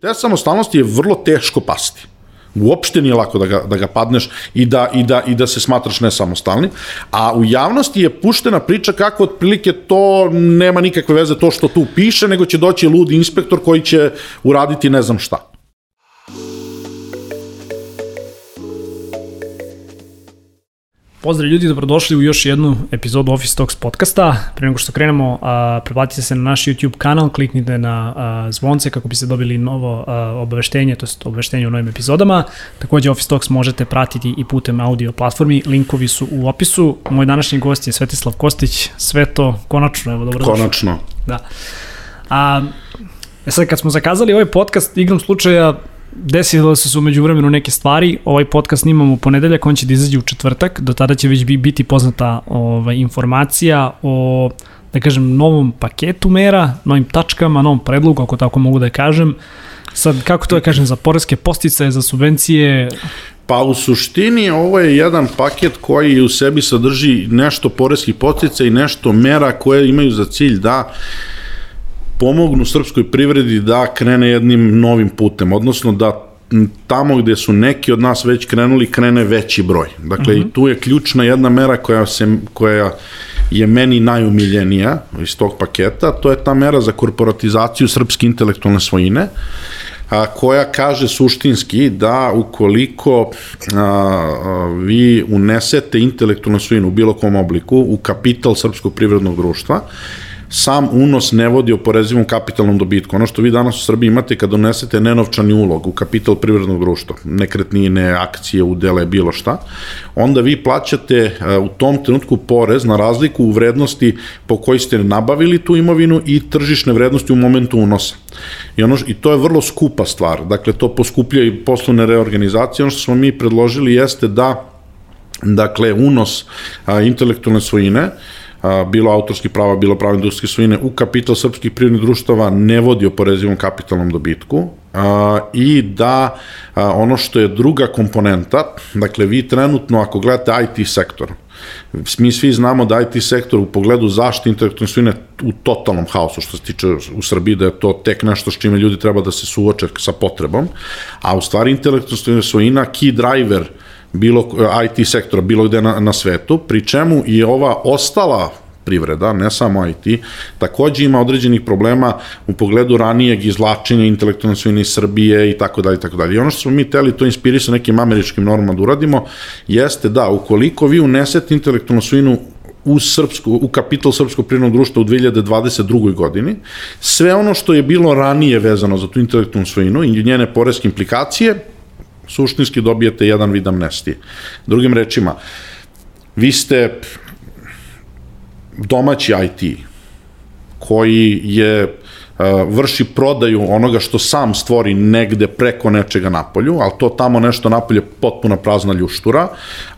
Te samostalnosti je vrlo teško pasti. Uopšte nije lako da ga, da ga padneš i da, i, da, i da se smatraš nesamostalnim. A u javnosti je puštena priča kako otprilike to nema nikakve veze to što tu piše, nego će doći ludi inspektor koji će uraditi ne znam šta. Pozdrav ljudi, dobrodošli u još jednu epizodu Office Talks podcasta. Pre nego što krenemo, a, preplatite se na naš YouTube kanal, kliknite na a, zvonce kako biste dobili novo a, obaveštenje, to je obaveštenje o novim epizodama. Takođe Office Talks možete pratiti i putem audio platformi, linkovi su u opisu. Moj današnji gost je Svetislav Kostić, Sveto, konačno, evo, dobro Konačno. Da. A, e sad, kad smo zakazali ovaj podcast, igrom slučaja, desilo se su umeđu vremenu neke stvari, ovaj podcast snimamo u ponedeljak, on će da izađe u četvrtak, do tada će već biti poznata ovaj, informacija o da kažem, novom paketu mera, novim tačkama, novom predlogu, ako tako mogu da kažem. Sad, kako to da kažem, za poreske postice, za subvencije? Pa u suštini ovo je jedan paket koji u sebi sadrži nešto poreskih postica i nešto mera koje imaju za cilj da pomognu srpskoj privredi da krene jednim novim putem, odnosno da tamo gde su neki od nas već krenuli, krene veći broj. Dakle, uh -huh. i mhm. tu je ključna jedna mera koja, se, koja je meni najumiljenija iz tog paketa, to je ta mera za korporatizaciju srpske intelektualne svojine, a, koja kaže suštinski da ukoliko a, a, vi unesete intelektualnu svojinu u bilo kom obliku u kapital srpskog privrednog društva, sam unos ne vodi oporezivom kapitalnom dobitku. Ono što vi danas u Srbiji imate kad donesete nenovčani ulog u kapital privrednog društva, nekretnine, akcije, udele, bilo šta, onda vi plaćate e, u tom trenutku porez na razliku u vrednosti po kojoj ste nabavili tu imovinu i tržišne vrednosti u momentu unosa. I, ono, I to je vrlo skupa stvar. Dakle, to poskuplja i poslovne reorganizacije. Ono što smo mi predložili jeste da dakle, unos a, intelektualne svojine bilo autorskih prava, bilo prava industrijske svojine u kapital srpskih privrednih društava ne vodi oporezivom kapitalnom dobitku. A, i da a, ono što je druga komponenta, dakle vi trenutno ako gledate IT sektor, mi svi znamo da IT sektor u pogledu zaštite intelektualne svojine u totalnom haosu što se tiče u Srbiji da je to tek nešto s čime ljudi treba da se suoče sa potrebom, a u stvari intelektualna svojina key driver uh, bilo IT sektora, bilo gde na, na svetu, pri čemu i ova ostala privreda, ne samo IT, takođe ima određenih problema u pogledu ranijeg izlačenja intelektualne svojine iz Srbije i tako dalje, tako dalje. I ono što smo mi teli to inspirisati nekim američkim normama da uradimo, jeste da ukoliko vi unesete intelektualnu svojinu u, srpsku, u kapital Srpskog prirodnog društva u 2022. godini, sve ono što je bilo ranije vezano za tu intelektualnu svojinu i njene poreske implikacije, suštinski dobijete jedan vid amnestije. Drugim rečima, vi ste domaći IT koji je vrši prodaju onoga što sam stvori negde preko nečega napolju, ali to tamo nešto napolje potpuna prazna ljuštura,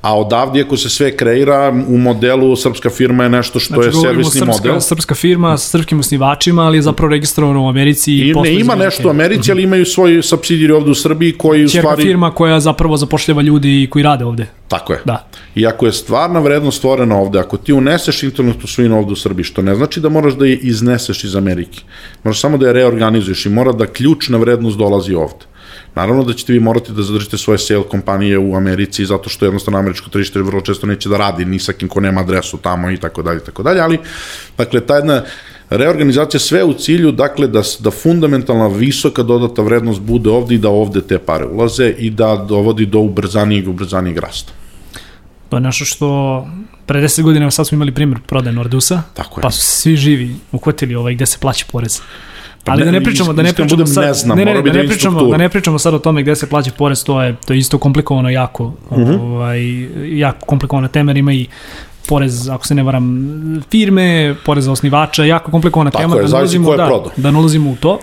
a odavde ako se sve kreira u modelu srpska firma je nešto što znači, je servisni srpska, model. Srpska firma sa srpskim osnivačima, ali je zapravo registrovano u Americi i, i ne ima nešto u Americi, ali imaju svoj subsidijeri ovde u Srbiji koji u stvari... firma koja zapravo zapošljava ljudi koji rade ovde. Tako je. Da. I ako je stvarna vrednost stvorena ovde, ako ti uneseš internetu svojinu ovde u Srbiji, što ne znači da moraš da je izneseš iz Amerike. Moraš samo da je reorganizuješ i mora da ključna vrednost dolazi ovde. Naravno da ćete vi morati da zadržite svoje sale kompanije u Americi zato što jednostavno američko tržište vrlo često neće da radi ni sa kim ko nema adresu tamo i tako dalje, tako dalje, ali dakle ta jedna reorganizacija sve u cilju dakle da, da fundamentalna visoka dodata vrednost bude ovde i da ovde te pare ulaze i da dovodi do ubrzanijeg ubrzanijeg rasta. Je nešto što pre 10 godina sad smo imali primjer prodaje Nordusa, Tako je. pa su svi živi uhvatili ovaj gde se plaća porez. Pa ali da ne pričamo, da ne pričamo sad, ne, znam, ne, ne, da ne pričamo, da ne pričamo sad o tome gde se plaća porez, to je to je isto komplikovano jako, uh mhm. -huh. ovaj jako komplikovana tema, ima i porez, ako se ne varam, firme, porez za osnivača, jako komplikovana Tako tema, je, da, ne ulazimo, da, da ne ulazimo u to,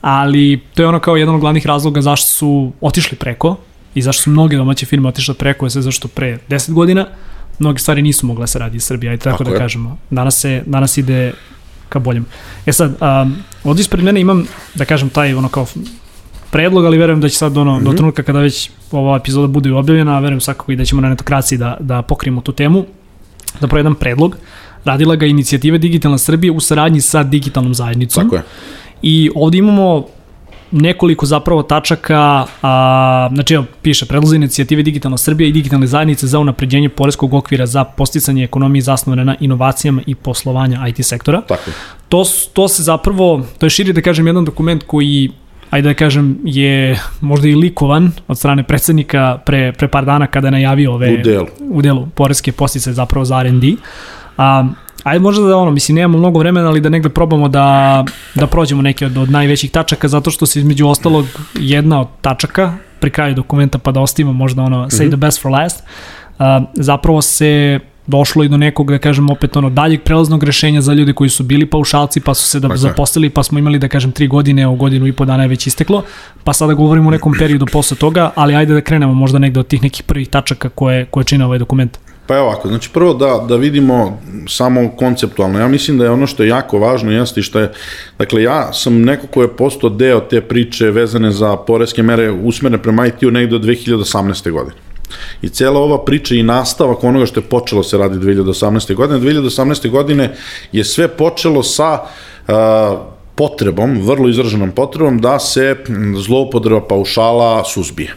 ali to je ono kao jedan od glavnih razloga zašto su otišli preko i zašto su mnoge domaće firme otišle preko, je sve zašto pre 10 godina mnoge stvari nisu mogle da se radi iz Srbije, ajde tako, tako da je. kažemo. Danas, se, danas ide ka boljem. E sad, um, ovdje ispred mene imam, da kažem, taj ono kao predlog, ali verujem da će sad ono, mm -hmm. do mhm. trenutka kada već ova epizoda bude objavljena, verujem svakako i da ćemo na netokraciji da, da pokrijemo tu temu, zapravo jedan predlog. Radila ga inicijativa Digitalna Srbija u saradnji sa digitalnom zajednicom. Tako je. I ovdje imamo nekoliko zapravo tačaka, a, znači evo, piše predlozi inicijative Digitalna Srbija i digitalne zajednice za unapređenje poreskog okvira za posticanje ekonomije zasnovane na inovacijama i poslovanja IT sektora. Tako. To, to se zapravo, to je širi da kažem jedan dokument koji ajde da kažem, je možda i likovan od strane predsednika pre, pre par dana kada je najavio ove... U delu. U delu, poreske postice zapravo za R&D. A, ajde možda da ono, mislim, nemamo mnogo vremena, ali da negde probamo da, da prođemo neke od, od najvećih tačaka, zato što se između ostalog jedna od tačaka pri kraju dokumenta, pa da ostavimo možda ono, say mm -hmm. the best for last, a, zapravo se došlo i do nekog, da kažem, opet ono daljeg prelaznog rešenja za ljude koji su bili paušalci, pa su se da zaposlili, pa smo imali, da kažem, tri godine, o godinu i po dana je već isteklo, pa sada govorimo o nekom periodu posle toga, ali ajde da krenemo možda negde od tih nekih prvih tačaka koje, koje čine ovaj dokument. Pa evo ovako, znači prvo da, da vidimo samo konceptualno, ja mislim da je ono što je jako važno jeste i što je, dakle ja sam neko ko je postao deo te priče vezane za poreske mere usmerne prema IT-u negde od 2018. godine. I cela ova priča i nastavak onoga što je počelo se radi 2018. godine. 2018. godine je sve počelo sa uh, potrebom, vrlo izraženom potrebom da se zloupotreba paušala suzbije.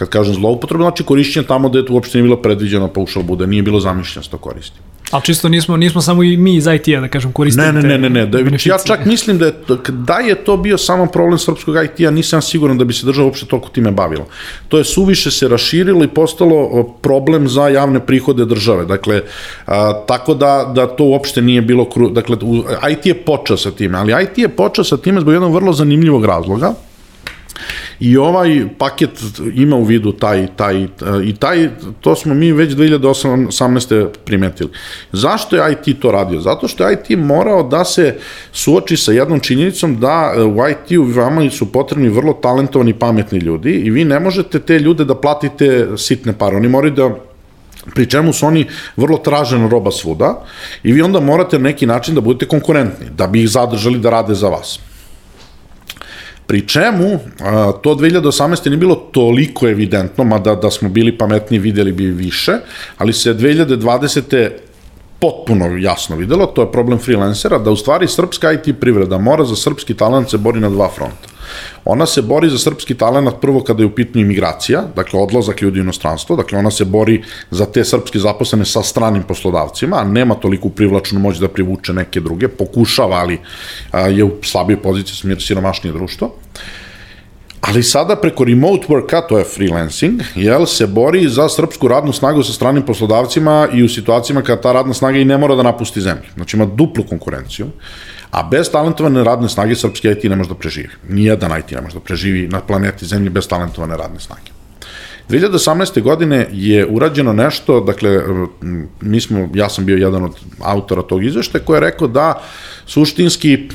Kad kažem zloupotreba, znači korišćenje tamo gde je to uopšte nije bilo predviđeno paušal bude, nije bilo zamišljeno da to koristi. Ali čisto nismo, nismo samo i mi iz IT-a, da kažem, koristili ne, ne, ne, ne, ne, da, ja čak mislim da je, to, da je to bio samo problem srpskog IT-a, nisam siguran da bi se država uopšte toliko time bavila. To je suviše se raširilo i postalo problem za javne prihode države. Dakle, a, tako da, da to uopšte nije bilo, kru, dakle, IT je počeo sa time, ali IT je počeo sa time zbog jednog vrlo zanimljivog razloga, I ovaj paket ima u vidu taj, taj, i taj, to smo mi već 2018. primetili. Zašto je IT to radio? Zato što je IT morao da se suoči sa jednom činjenicom da e, u IT-u vama su potrebni vrlo talentovani pametni ljudi i vi ne možete te ljude da platite sitne pare. Oni moraju da pri čemu su oni vrlo tražena roba svuda i vi onda morate na neki način da budete konkurentni, da bi ih zadržali da rade za vas. Pri čemu, to 2018. nije bilo toliko evidentno, mada da smo bili pametni videli bi više, ali se 2020 potpuno jasno videlo, to je problem freelancera, da u stvari srpska IT privreda mora za srpski talent se bori na dva fronta. Ona se bori za srpski talent prvo kada je u pitanju imigracija, dakle odlazak ljudi u inostranstvo, dakle ona se bori za te srpske zaposlene sa stranim poslodavcima, a nema toliku privlačnu moć da privuče neke druge, pokušava, ali je u slabijoj poziciji siromašnije društvo. Ali sada preko remote worka, to je freelancing, jel, se bori za srpsku radnu snagu sa stranim poslodavcima i u situacijama kada ta radna snaga i ne mora da napusti zemlju. Znači ima duplu konkurenciju. A bez talentovane radne snage srpski IT ne može da preživi. Nijedan IT ne može da preživi na planeti Zemlji bez talentovane radne snage. 2018. godine je urađeno nešto, dakle, mi smo, ja sam bio jedan od autora tog izveštaja koji je rekao da suštinski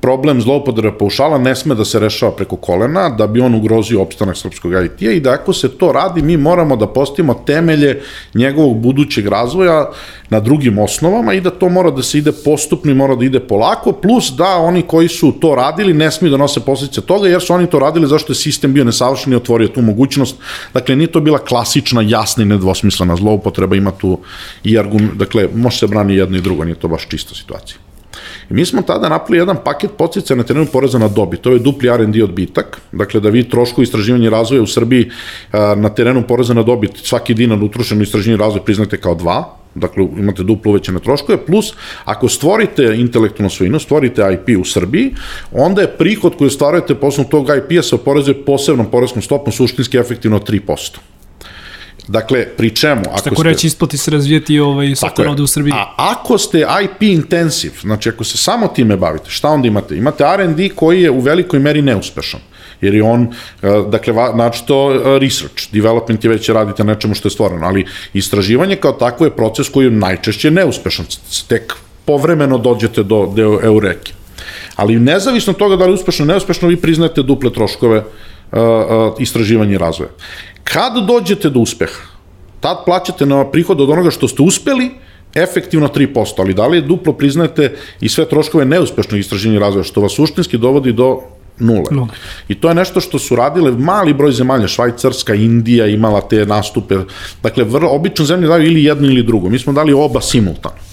problem zloupotrebe paušala ne sme da se rešava preko kolena, da bi on ugrozio opstanak srpskog IT-a i da ako se to radi, mi moramo da postavimo temelje njegovog budućeg razvoja na drugim osnovama i da to mora da se ide postupno i mora da ide polako, plus da oni koji su to radili ne smiju da nose posljedice toga, jer su oni to radili zašto je sistem bio nesavršen i otvorio tu mogućnost. Dakle, nije to bila klasična, jasna i nedvosmislena zloupotreba, ima tu i argument, dakle, može se brani jedno i drugo, nije to baš čista situacija. I mi smo tada napravili jedan paket podsjeća na terenu poreza na dobit. To je dupli R&D odbitak, dakle da vi trošku istraživanja i razvoja u Srbiji na terenu poreza na dobit svaki dinar utrošen u istraživanje i razvoj priznate kao dva, dakle imate duplo uvećane troškove, plus ako stvorite intelektualnu svojinu, stvorite IP u Srbiji, onda je prihod koji ostvarujete poslednog tog IP-a se oporezuje posebnom porezkom stopom suštinski efektivno 3%. Dakle, pri čemu? Ako Tako ste, reći, isplati se razvijeti ovaj software ovde u Srbiji. A ako ste IP intensive, znači ako se samo time bavite, šta onda imate? Imate R&D koji je u velikoj meri neuspešan jer je on, e, dakle, znači to e, research, development je već radite nečemu što je stvoreno, ali istraživanje kao takvo je proces koji je najčešće neuspešan, tek povremeno dođete do, do eureke. Ali nezavisno od toga da li uspešno neuspešno, vi priznate duple troškove uh, istraživanja i razvoja. Kad dođete do uspeha, tad plaćate na prihod od onoga što ste uspeli, efektivno 3%, ali da li je duplo priznate i sve troškove neuspešnog istraženja i razvoja, što vas suštinski dovodi do nule. Nula. I to je nešto što su radile mali broj zemalja, Švajcarska, Indija imala te nastupe, dakle, vrlo, obično zemlje daju ili jedno ili drugo, mi smo dali oba simultano.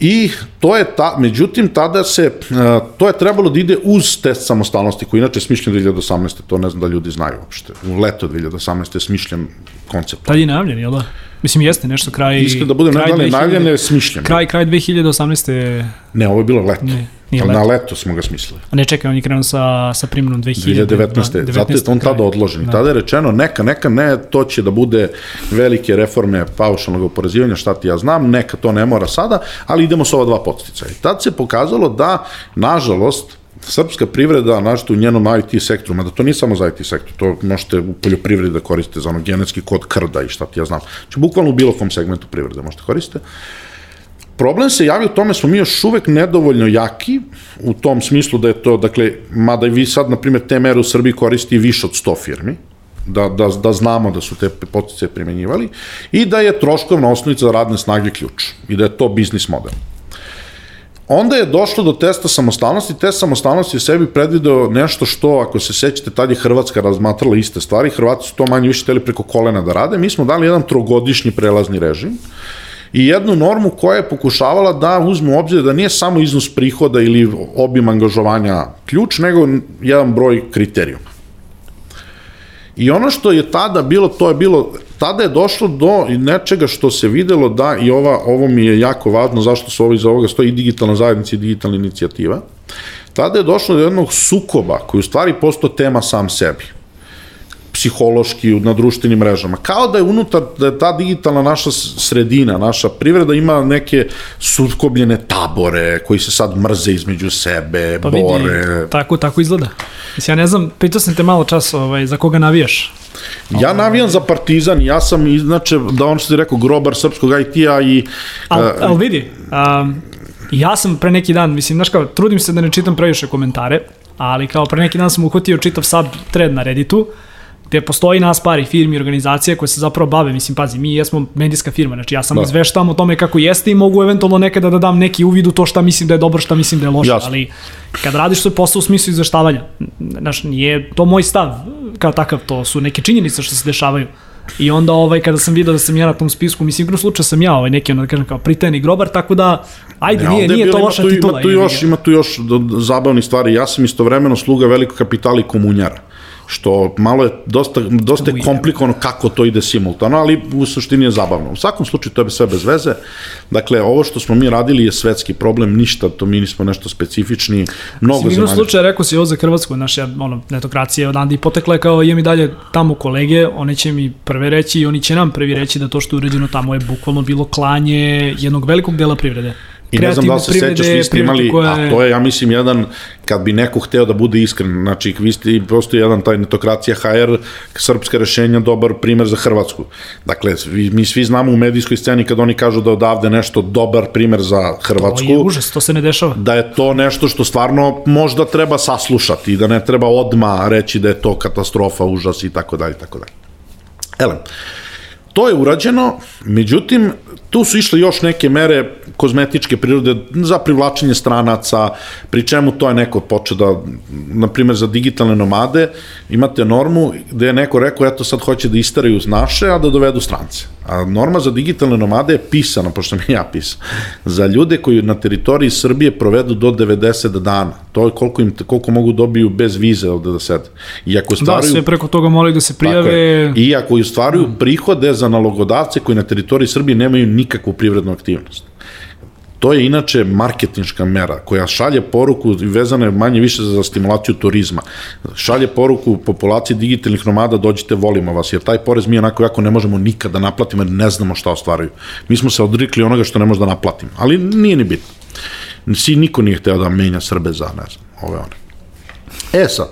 I to je ta, međutim, tada se, uh, to je trebalo da ide uz test samostalnosti, koji inače je smišljen 2018. To ne znam da ljudi znaju uopšte. U leto 2018. je smišljen koncept. Tad je najavljen, jel da? Mislim, jeste nešto kraj... Iskren da bude najavljen, najavljen je smišljen. Kraj, kraj 2018. Ne, ovo je bilo leto. Ne, nije Na leto. leto smo ga smislili. A ne čekaj, on je krenuo sa, sa primjenom 2000, 2019. Zato je on tada odložen. Da. Tada je rečeno neka, neka ne, to će da bude velike reforme paušalnog oporezivanja, šta ti ja znam, neka to ne mora sada, ali idemo s ova dva podsticaja. I tad se pokazalo da, nažalost, srpska privreda, našto u njenom IT sektoru, mada to nije samo za IT sektor, to možete u poljoprivredi da koristite za ono genetski kod krda i šta ti ja znam. Znači, bukvalno u bilo kom segmentu privrede možete koristiti. Problem se javi u tome smo mi još uvek nedovoljno jaki u tom smislu da je to, dakle, mada i vi sad, na primjer, te mere u Srbiji koristi više od 100 firmi, da, da, da znamo da su te potice primenjivali i da je troškovna osnovica za radne snage ključ i da je to biznis model. Onda je došlo do testa samostalnosti, test samostalnosti je sebi predvideo nešto što, ako se sećate, tad je Hrvatska razmatrala iste stvari, Hrvati su to manje više teli preko kolena da rade, mi smo dali jedan trogodišnji prelazni režim, i jednu normu koja je pokušavala da uzme u obzir da nije samo iznos prihoda ili obim angažovanja ključ, nego jedan broj kriterijuma. I ono što je tada bilo, to je bilo, tada je došlo do nečega što se videlo da i ova, ovo mi je jako važno, zašto su ovo iza ovoga stoji i digitalna zajednica i digitalna inicijativa, tada je došlo do jednog sukoba koji u stvari postao tema sam sebi psihološki na društvenim mrežama. Kao da je unutar, da je ta digitalna naša sredina, naša privreda ima neke sukobljene tabore koji se sad mrze između sebe, Pa bore. vidi, tako, tako izgleda. Mislim, ja ne znam, pitao sam te malo čas ovaj, za koga navijaš. Ja navijam za Partizan, ja sam, inače, da on što ti rekao, grobar srpskog IT-a i... Al, e, al vidi, um, ja sam pre neki dan, mislim, znaš kao, trudim se da ne čitam previše komentare, ali kao pre neki dan sam uhvatio čitav sub thread na Redditu, gde postoji nas pari firmi i organizacije koje se zapravo bave, mislim, pazi, mi jesmo medijska firma, znači ja sam Da. izveštam o tome kako jeste i mogu eventualno nekada da dam neki uvid u to šta mislim da je dobro, šta mislim da je loše, ali kad radiš svoj posao u smislu izveštavanja, znaš, nije to moj stav kao takav, to su neke činjenice što se dešavaju. I onda ovaj kada sam video da sam ja na tom spisku, mislim igrom slučaju sam ja ovaj neki ono da kažem kao pritajni grobar, tako da ajde Ne, nije nije bilo- to loša tu- titula. Ima tu još, ima tu još zabavnih stvari. Ja sam istovremeno sluga velikog kapitala i komunjara što malo je dosta, dosta je komplikovano kako to ide simultano, ali u suštini je zabavno. U svakom slučaju to je sve bez veze. Dakle, ovo što smo mi radili je svetski problem, ništa, to mi nismo nešto specifični, mnogo Mislim, igrom zemalja. slučaja rekao si ovo za Hrvatsku, naša ono, netokracija odande i potekla je kao imam i dalje tamo kolege, one će mi prve reći i oni će nam prvi reći da to što je urađeno tamo je bukvalno bilo klanje jednog velikog dela privrede. I ne znam da li se sećaš, vi ste imali, koja a to je, ja mislim, jedan, kad bi neko hteo da bude iskren, znači, vi ste, postoji jedan taj netokracija HR, srpska rešenja, dobar primer za Hrvatsku. Dakle, vi, mi svi znamo u medijskoj sceni kad oni kažu da odavde nešto dobar primer za To je Hrvatsku, užas, to se ne dešava. da je to nešto što stvarno možda treba saslušati da ne treba odma reći da je to katastrofa, užas i tako dalje, tako dalje. Ele, to je urađeno, međutim, tu su išle još neke mere kozmetičke prirode za privlačenje stranaca, pri čemu to je neko počeo da, na primjer za digitalne nomade, imate normu gde je neko rekao, eto sad hoće da istaraju naše, a da dovedu strance. A norma za digitalne nomade je pisana, pošto sam ja pisao, za ljude koji na teritoriji Srbije provedu do 90 dana. To je koliko, im, koliko mogu dobiju bez vize ovde da sede. I ako Da, stvaraju... sve preko toga moraju da se prijave. I ako ostvaruju prihode za nalogodavce koji na teritoriji Srbije nemaju nikakvu privrednu aktivnost. To je inače marketinška mera koja šalje poruku i vezana je manje više za stimulaciju turizma. Šalje poruku populaciji digitalnih nomada dođite, volimo vas, jer taj porez mi onako jako ne možemo nikada da naplatimo jer ne znamo šta ostvaruju. Mi smo se odrikli onoga što ne možemo da naplatimo, ali nije ni bitno. Si niko nije hteo da menja Srbe za, ne znam, ove one. E sad,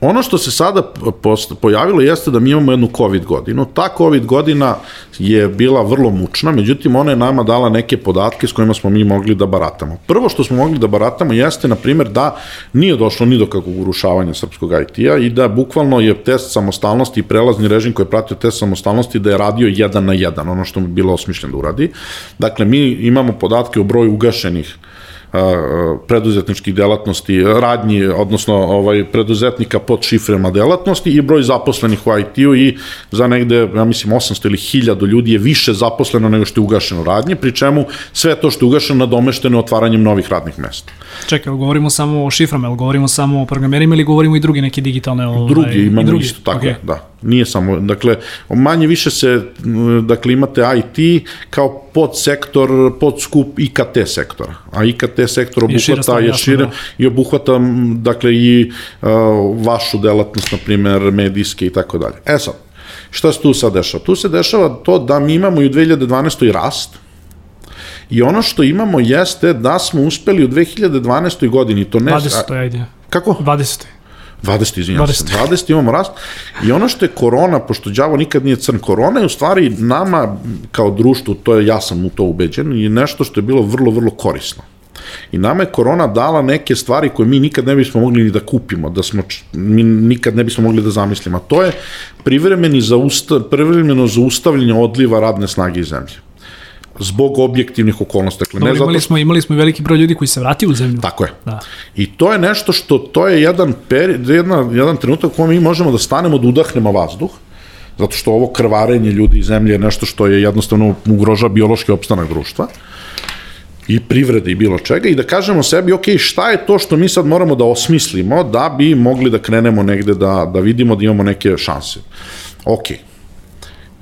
ono što se sada pojavilo jeste da mi imamo jednu COVID godinu. Ta COVID godina je bila vrlo mučna, međutim ona je nama dala neke podatke s kojima smo mi mogli da baratamo. Prvo što smo mogli da baratamo jeste, na primjer, da nije došlo ni do kakvog urušavanja srpskog IT-a i da bukvalno je test samostalnosti i prelazni režim koji je pratio test samostalnosti da je radio jedan na jedan, ono što je bilo osmišljeno da uradi. Dakle, mi imamo podatke o broju ugašenih preduzetničkih delatnosti, radnji, odnosno ovaj, preduzetnika pod šifrema delatnosti i broj zaposlenih u IT-u i za negde, ja mislim, 800 ili 1000 ljudi je više zaposleno nego što je ugašeno radnje, pri čemu sve to što je ugašeno nadomešteno otvaranjem novih radnih mesta. Čekaj, govorimo samo o šiframa, govorimo samo o programerima ili govorimo i drugi neke digitalne... Ovaj, drugi, imamo drugi. isto tako, okay. da. Nije samo, dakle, manje više se, dakle, imate IT kao podsektor, podskup IKT sektora. A IKT sektor obuhvata je šire da. i obuhvata, dakle, i uh, vašu delatnost, na primer, medijske i tako dalje. E sad, šta se tu sad dešava? Tu se dešava to da mi imamo i u 2012. rast, I ono što imamo jeste da smo uspeli u 2012. godini, to ne... 20. ajde. Kako? 20. 20, izvinjam 20. se, 20 imamo rast i ono što je korona, pošto đavo nikad nije crn, korona je u stvari nama kao društvu, to je, ja sam u to ubeđen, je nešto što je bilo vrlo, vrlo korisno. I nama je korona dala neke stvari koje mi nikad ne bismo mogli ni da kupimo, da smo, mi nikad ne bismo mogli da zamislimo. A to je privremeni zausta, privremeno zaustavljanje odliva radne snage iz zemlje zbog objektivnih okolnosti. Dakle, Dobro, ne imali, zato... smo, imali smo veliki broj ljudi koji se vratio u zemlju. Tako je. Da. I to je nešto što, to je jedan, peri, jedna, jedan trenutak u kojem mi možemo da stanemo, da udahnemo vazduh, zato što ovo krvarenje ljudi iz zemlje je nešto što je jednostavno ugroža biološki opstanak društva i privrede i bilo čega i da kažemo sebi, ok, šta je to što mi sad moramo da osmislimo da bi mogli da krenemo negde da, da vidimo da imamo neke šanse. Ok,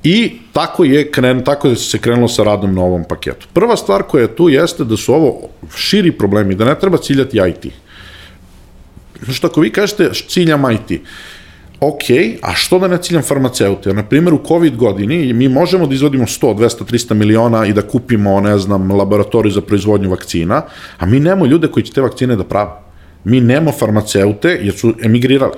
I tako je kren, tako je se krenulo sa radom na ovom paketu. Prva stvar koja je tu jeste da su ovo širi problemi, da ne treba ciljati IT. Što ako vi kažete ciljam IT, ok, a što da ne ciljam farmaceute? Na primjer, u COVID godini mi možemo da izvodimo 100, 200, 300 miliona i da kupimo, ne znam, laboratoriju za proizvodnju vakcina, a mi nemamo ljude koji će te vakcine da prave. Mi nemamo farmaceute jer su emigrirali.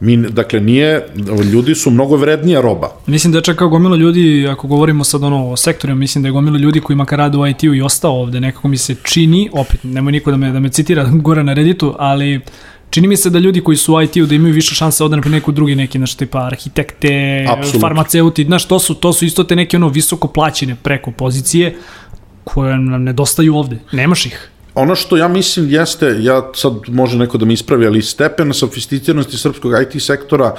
Mi, dakle, nije, ljudi su mnogo vrednija roba. Mislim da je čak kao gomilo ljudi, ako govorimo sad ono o sektorima, mislim da je gomilo ljudi koji makar rade u IT-u i ostao ovde, nekako mi se čini, opet, nemoj niko da me, da me citira gore na Redditu, ali čini mi se da ljudi koji su u IT-u da imaju više šanse ovde na neku drugi neki, znaš, tipa arhitekte, Absolut. farmaceuti, znaš, to su, to su isto te neke ono visoko plaćene preko pozicije koje nam nedostaju ovde. Nemaš ih ono što ja mislim jeste, ja sad može neko da mi ispravi, ali stepen sofisticiranosti srpskog IT sektora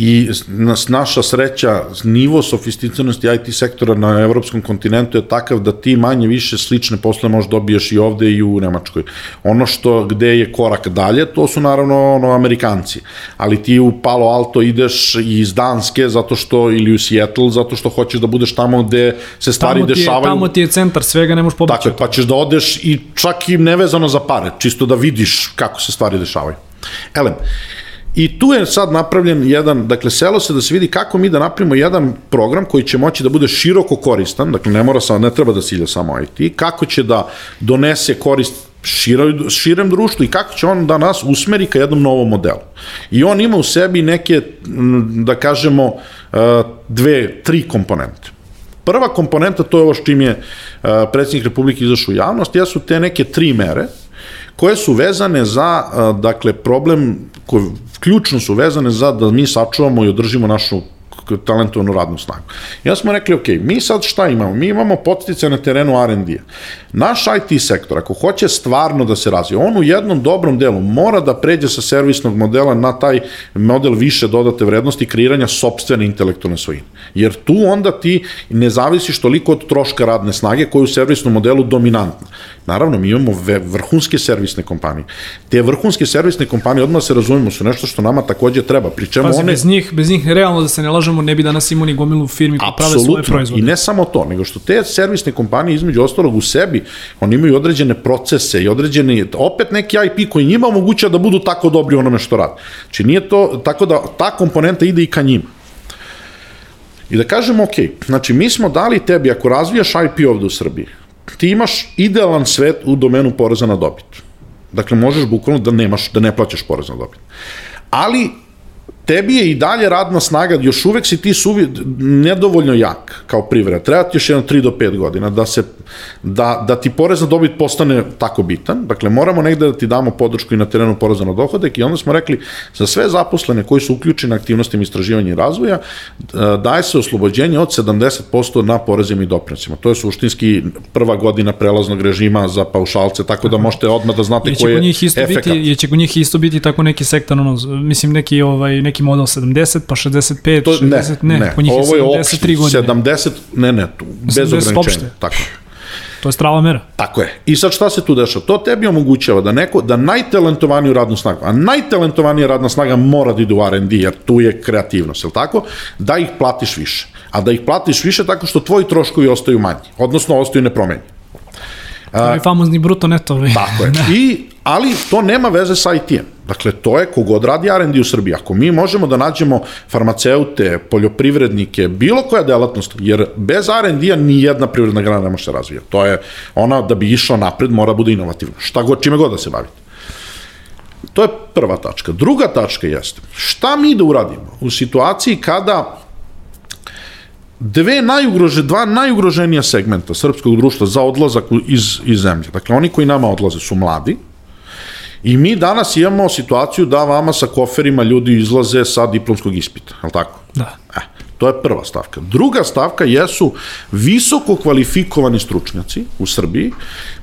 i nas, naša sreća, nivo sofisticiranosti IT sektora na evropskom kontinentu je takav da ti manje više slične posle možeš dobiješ i ovde i u Nemačkoj. Ono što, gde je korak dalje, to su naravno ono, Amerikanci. Ali ti u Palo Alto ideš iz Danske zato što, ili u Seattle, zato što hoćeš da budeš tamo gde se stvari tamo je, dešavaju. Tamo ti je centar svega, ne možeš pobeći. Tako pa ćeš da odeš i čak i nevezano za pare, čisto da vidiš kako se stvari dešavaju. Elem, I tu je sad napravljen jedan, dakle, selo se da se vidi kako mi da napravimo jedan program koji će moći da bude široko koristan, dakle, ne mora samo, ne treba da silja samo IT, kako će da donese korist široj, širem društvu i kako će on da nas usmeri ka jednom novom modelu. I on ima u sebi neke, da kažemo, e, dve, tri komponente. Prva komponenta, to je ovo s čim je e, predsjednik Republike izašao u javnost, jesu te neke tri mere, koje su vezane za, dakle, problem, koje ključno su vezane za da mi sačuvamo i održimo našu talentovanu radnu snagu. Ja smo rekli, ok, mi sad šta imamo? Mi imamo potice na terenu R&D. Naš IT sektor, ako hoće stvarno da se razvije, on u jednom dobrom delu mora da pređe sa servisnog modela na taj model više dodate vrednosti kreiranja sobstvene intelektualne svojine. Jer tu onda ti ne zavisiš toliko od troška radne snage koji je u servisnom modelu dominantna. Naravno, mi imamo vrhunske servisne kompanije. Te vrhunske servisne kompanije, odmah se razumemo, su nešto što nama takođe treba. Pri čemu Pazi, one... bez njih, bez njih realno da se ne lažemo, ne bi danas imali gomilu firmi koji prave svoje proizvode. I ne samo to, nego što te servisne kompanije između ostalog u sebi, oni imaju određene procese i određeni, opet neki IP koji njima omoguća da budu tako dobri u onome što rade. Znači nije to, tako da ta komponenta ide i ka njima. I da kažemo, ok, znači mi smo dali tebi, ako razvijaš IP ovde u Srbiji, ti imaš idealan svet u domenu poreza na dobit. Dakle, možeš bukvalno da nemaš, da ne plaćaš porez na dobit. Ali tebi je i dalje radna snaga, još uvek si ti suvi, nedovoljno jak kao privreda. Treba ti još jedno 3 do 5 godina da, se, da, da ti porez na dobit postane tako bitan. Dakle, moramo negde da ti damo podršku i na terenu poreza na dohodak i onda smo rekli za sve zaposlene koji su uključeni aktivnostima istraživanja i razvoja e, daje se oslobođenje od 70% na porezima i doprinosima. To je suštinski prva godina prelaznog režima za paušalce, tako da možete odmah da znate koji je efekat. Biti, je će kod njih isto biti tako neki sektor, ono, mislim neki, ovaj, neki model 70, pa 65, to, 60, ne, ne, ne. kod njih je 73 godine. 70, ne, ne, tu, bez ograničenja. Tako To je strava mera. Tako je. I sad šta se tu dešava? To tebi omogućava da neko, da najtalentovaniju radnu snagu, a najtalentovanija radna snaga mora da ide u R&D, jer tu je kreativnost, je tako? Da ih platiš više. A da ih platiš više tako što tvoji troškovi ostaju manji, odnosno ostaju nepromenjeni. To je famozni bruto netovi. Tako je. I, ali to nema veze sa IT-em. Dakle, to je kogod radi R&D u Srbiji. Ako mi možemo da nađemo farmaceute, poljoprivrednike, bilo koja delatnost, jer bez R&D-a ni jedna privredna grana ne može se razvijati. To je ona da bi išla napred, mora bude inovativna. Šta god, čime god da se bavite. To je prva tačka. Druga tačka jeste, šta mi da uradimo u situaciji kada dve najugrože, dva najugroženija segmenta srpskog društva za odlazak iz, iz zemlje. Dakle, oni koji nama odlaze su mladi, I mi danas imamo situaciju da vama sa koferima ljudi izlaze sa diplomskog ispita, je li tako? Da. E, To je prva stavka. Druga stavka jesu visoko kvalifikovani stručnjaci u Srbiji,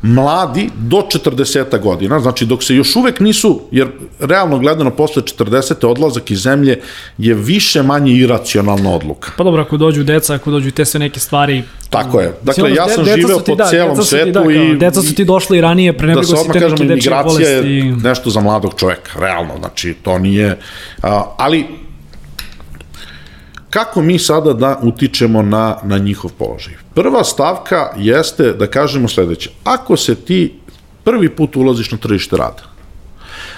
mladi do 40 godina, znači dok se još uvek nisu, jer realno gledano posle 40. odlazak iz zemlje je više manje iracionalna odluka. Pa dobro, ako dođu deca, ako dođu te sve neke stvari... Tako je. Dakle, ja sam živeo po da, celom svetu da, i... Deca su ti došli ranije, pre nego da si te neke dečje bolesti. Da se odmah je nešto za mladog čoveka, realno, znači to nije... ali kako mi sada da utičemo na, na njihov položaj? Prva stavka jeste da kažemo sledeće. Ako se ti prvi put ulaziš na tržište rada,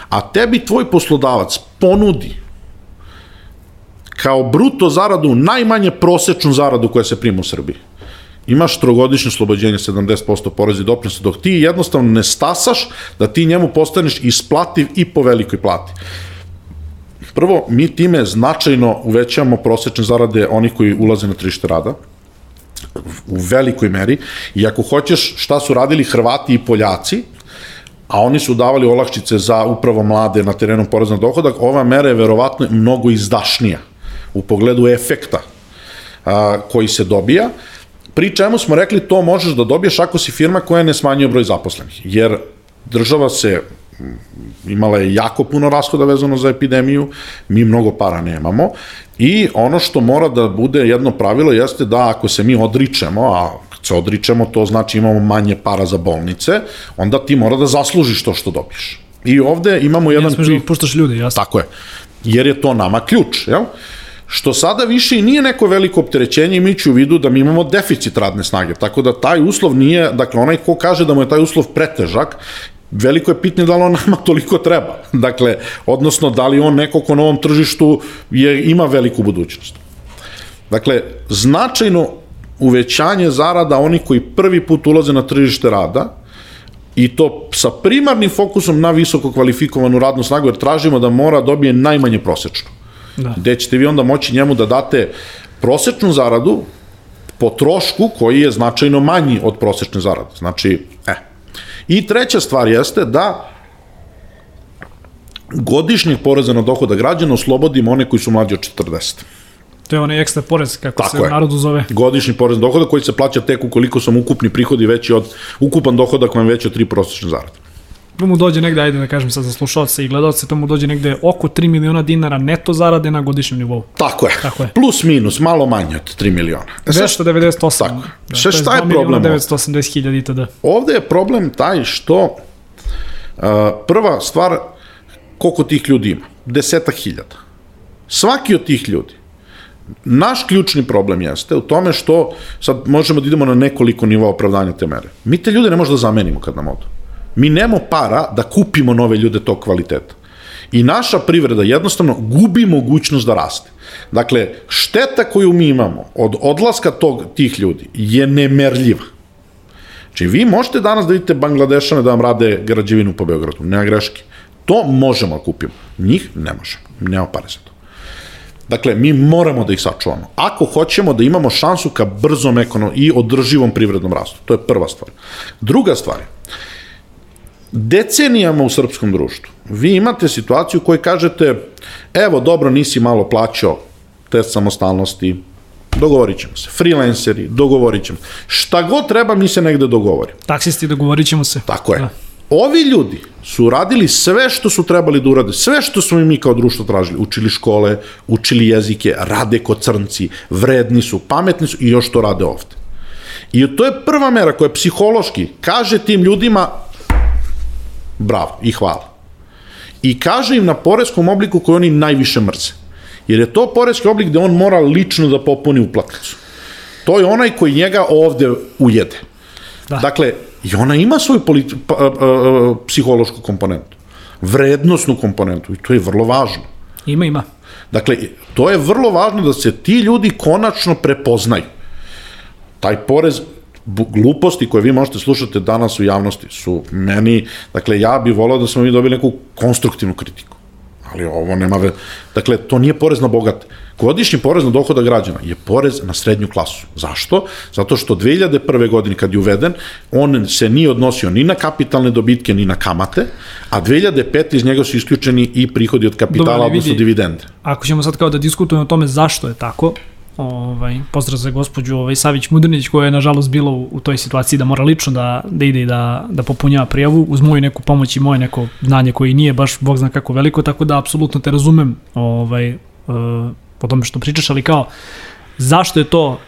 a tebi tvoj poslodavac ponudi kao bruto zaradu najmanje prosečnu zaradu koja se prima u Srbiji, imaš trogodišnje slobođenje 70% porezi i dok ti jednostavno ne stasaš da ti njemu postaneš isplativ i po velikoj plati. Prvo, mi time značajno uvećamo prosečne zarade onih koji ulaze na tržište rada, u velikoj meri, i ako hoćeš šta su radili Hrvati i Poljaci, a oni su davali olakšice za upravo mlade na terenu poreza na dohodak, ova mera je verovatno mnogo izdašnija u pogledu efekta a, koji se dobija, pri čemu smo rekli to možeš da dobiješ ako si firma koja ne smanjuje broj zaposlenih, jer država se imala je jako puno rashoda vezano za epidemiju, mi mnogo para nemamo i ono što mora da bude jedno pravilo jeste da ako se mi odričemo, a se odričemo, to znači imamo manje para za bolnice, onda ti mora da zaslužiš to što dobiš. I ovde imamo jedan... Ne smeš da puštaš ljude, jasno. Tako je. Jer je to nama ključ, jel? što sada više i nije neko veliko opterećenje imajući u vidu da mi imamo deficit radne snage, tako da taj uslov nije, dakle onaj ko kaže da mu je taj uslov pretežak, veliko je pitanje da li on nama toliko treba. Dakle, odnosno da li on neko ko na ovom tržištu je, ima veliku budućnost. Dakle, značajno uvećanje zarada onih koji prvi put ulaze na tržište rada, i to sa primarnim fokusom na visoko kvalifikovanu radnu snagu, jer tražimo da mora dobije najmanje prosečnu. Da. Gde ćete vi onda moći njemu da date prosečnu zaradu po trošku koji je značajno manji od prosečne zarade. Znači, e, I treća stvar jeste da godišnjeg poreza na dohoda građana oslobodimo one koji su mlađi od 40. To je onaj ekstra porez, kako Tako se narodu zove. Godišnji porez na dohoda koji se plaća tek ukoliko sam ukupni prihodi veći od, ukupan dohodak vam veći od tri prosečne zarade to mu dođe negde, ajde da kažem sad za slušalce i gledalce, to mu dođe negde oko 3 miliona dinara neto zarade na godišnjem nivou. Tako je. Tako je. Plus minus, malo manje od 3 miliona. E, 298. Tako. Da, šta, šta je problem? 980 hiljada itd. Ovde je problem taj što uh, prva stvar, koliko tih ljudi ima? Deseta hiljada. Svaki od tih ljudi Naš ključni problem jeste u tome što, sad možemo da idemo na nekoliko nivoa opravdanja te mere. Mi te ljude ne možemo da zamenimo kad nam odu. Mi nemamo para da kupimo nove ljude tog kvaliteta. I naša privreda jednostavno gubi mogućnost da raste. Dakle, šteta koju mi imamo od odlaska tog, tih ljudi je nemerljiva. Znači, vi možete danas da vidite Bangladešane da vam rade građevinu po Beogradu, nema greške. To možemo da kupimo. Njih ne možemo. Nema pare za to. Dakle, mi moramo da ih sačuvamo. Ako hoćemo da imamo šansu ka brzom ekonom i održivom privrednom rastu. To je prva stvar. Druga stvar je, decenijama u srpskom društvu vi imate situaciju koju kažete evo dobro nisi malo plaćao test samostalnosti, dogovorit ćemo se. Freelanceri, dogovorit ćemo. Šta god treba, mi se negde dogovorimo. Taksisti, dogovorit ćemo se. Tako je. Da. Ovi ljudi su radili sve što su trebali da urade, sve što smo i mi kao društvo tražili. Učili škole, učili jezike, rade kod crnci, vredni su, pametni su i još to rade ovde. I to je prva mera koja psihološki kaže tim ljudima bravo i hvala. I kaže im na poreskom obliku koji oni najviše mrze. Jer je to poreski oblik gde on mora lično da popuni uplatnicu. To je onaj koji njega ovde ujede. Da. Dakle, i ona ima svoju politi, pa, a, a, psihološku komponentu, vrednostnu komponentu i to je vrlo važno. Ima, ima. Dakle, to je vrlo važno da se ti ljudi konačno prepoznaju. Taj porez gluposti koje vi možete slušati danas u javnosti su meni, dakle ja bih volao da smo mi dobili neku konstruktivnu kritiku. Ali ovo nema ve... Dakle, to nije porez na bogate. Godišnji porez na dohoda građana je porez na srednju klasu. Zašto? Zato što 2001. godine kad je uveden, on se nije odnosio ni na kapitalne dobitke, ni na kamate, a 2005. iz njega su isključeni i prihodi od kapitala, odnosno dividende. Ako ćemo sad kao da diskutujemo o tome zašto je tako, ovaj, pozdrav za gospođu ovaj, Savić Mudrnić koja je nažalost bila u, u toj situaciji da mora lično da, da ide i da, da popunjava prijavu uz moju neku pomoć i moje neko znanje koji nije baš bog zna kako veliko, tako da apsolutno te razumem ovaj, uh, o tome što pričaš, ali kao zašto je to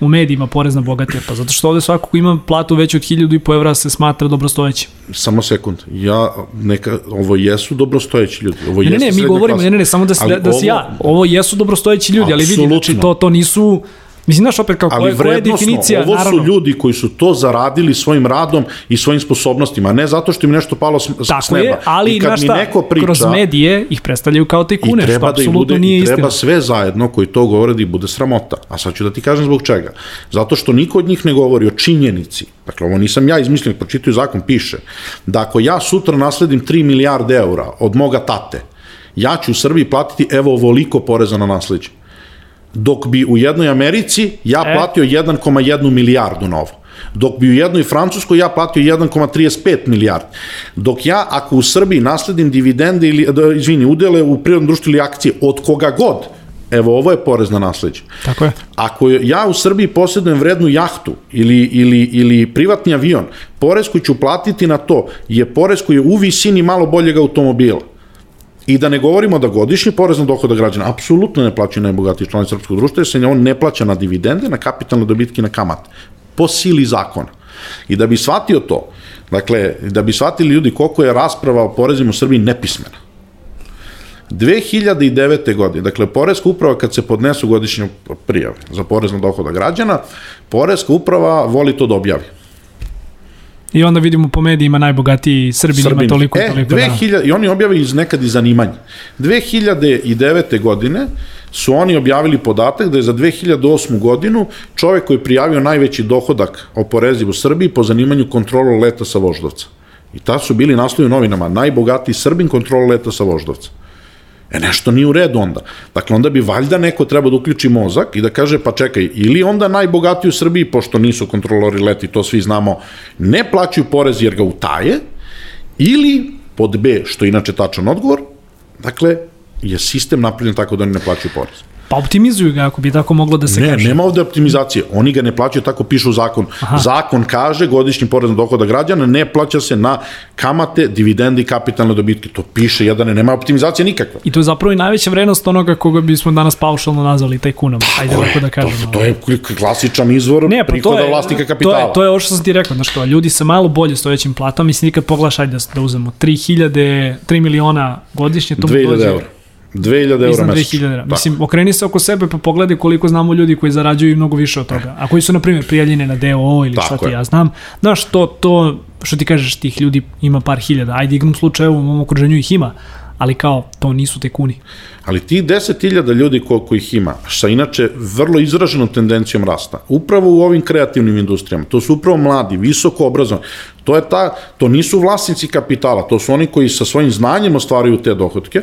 u medijima porez na bogate? Pa zato što ovde svako ko ima platu veću od 1000 i po evra se smatra dobrostojećim. Samo sekund. Ja neka ovo jesu dobrostojeći ljudi. Ovo Ne, ne, ne, mi govorimo, klasa. ne, ne, ne, samo da, se, da, da si ovo- ja, ovo jesu dobrostojeći ljudi, ali vidi, znači to, to nisu, mislim, znaš opet kao, koja, koja je definicija, ovo naravno, su ljudi koji su to zaradili svojim radom i svojim sposobnostima, ne zato što im nešto palo s, s Tako neba. je, ali I kad znaš mi šta, neko priča, kroz medije ih predstavljaju kao i tajkune, što da apsolutno bude, nije i istina. treba sve zajedno koji to govore da ih bude sramota. A sad ću da ti kažem zbog čega. Zato što niko od njih ne govori o činjenici. Dakle, ovo nisam ja izmislio, pročitaju zakon, piše da ako ja sutra nasledim 3 milijarde eura od moga tate, ja ću u Srbiji platiti evo ovoliko poreza na nasleđe. Dok bi u jednoj Americi ja E. platio 1,1 milijardu na ovo. Dok bi u jednoj Francuskoj ja platio 1,35 milijardi. Dok ja, ako u Srbiji nasledim dividende ili, da, izvini, udele u prirodnom društvu ili akcije, od koga god, evo ovo je porez na nasleđe. Tako je. Ako ja u Srbiji posjedujem vrednu jahtu ili, ili, ili privatni avion, porez koji ću platiti na to je porez koji je u visini malo boljeg automobila. I da ne govorimo da godišnji porez na dohoda građana apsolutno ne plaćaju najbogatiji članovi srpskog društva, jer se on ne plaća na dividende, na kapitalne dobitke na kamate. Po sili zakona. I da bi shvatio to, dakle, da bi shvatili ljudi koliko je rasprava o porezima u Srbiji nepismena. 2009. godine, dakle, Poreska uprava kad se podnesu godišnje prijave za porez na dohoda građana, Poreska uprava voli to da objavi. I onda vidimo po medijima najbogatiji Srbin, ima Srbin. toliko i e, toliko. 2000, I oni objave iz nekad i zanimanje. 2009. godine su oni objavili podatak da je za 2008. godinu čovek koji je prijavio najveći dohodak oporeziv u Srbiji po zanimanju kontrolu leta sa Voždovca. I tad su bili naslovi u novinama najbogatiji Srbin kontrolu leta sa Voždovca. E nešto nije u redu onda. Dakle, onda bi valjda neko trebao da uključi mozak i da kaže, pa čekaj, ili onda najbogatiji u Srbiji, pošto nisu kontrolori leti, to svi znamo, ne plaćaju porez jer ga utaje, ili pod B, što je inače tačan odgovor, dakle, je sistem napravljen tako da oni ne plaćaju porez. Pa optimizuju ga ako bi tako moglo da se Ne, kaže. nema ovde optimizacije. Oni ga ne plaćaju, tako piše u zakonu. Aha. Zakon kaže godišnji porez na dohoda građana ne plaća se na kamate, dividende i kapitalne dobitke. To piše, jedan nema optimizacije nikakva. I to je zapravo i najveća vrednost onoga koga bismo danas paušalno nazvali tajkunom. Ajde tako da kažemo. To, to je klasičan izvor Ne, pa to prihoda je, vlasnika to kapitala. je, to je ovo što sam ti rekao, znaš kao, ljudi sa malo bolje stojećim platama, mislim, nikad pogledaš, ajde da, da uzmemo 3000, 3 miliona godišnje, to mu 2000 dođe eura. 2000 eura mesečno. 2000 eura. Mislim, okreni se oko sebe pa pogledaj koliko znamo ljudi koji zarađuju mnogo više od toga. A koji su, na primjer, prijavljeni na DOO ili šta Tako ti je. ja znam. Znaš, to, to, što ti kažeš, tih ljudi ima par hiljada. Ajde, igrom slučaju, u mom okruženju ih ima, ali kao, to nisu tekuni. Ali tih 10.000 ljudi koliko ih ima, sa inače vrlo izraženom tendencijom rasta, upravo u ovim kreativnim industrijama, to su upravo mladi, visoko obrazovani, to, je ta, to nisu vlasnici kapitala, to su oni koji sa svojim znanjem ostvaraju te dohodke,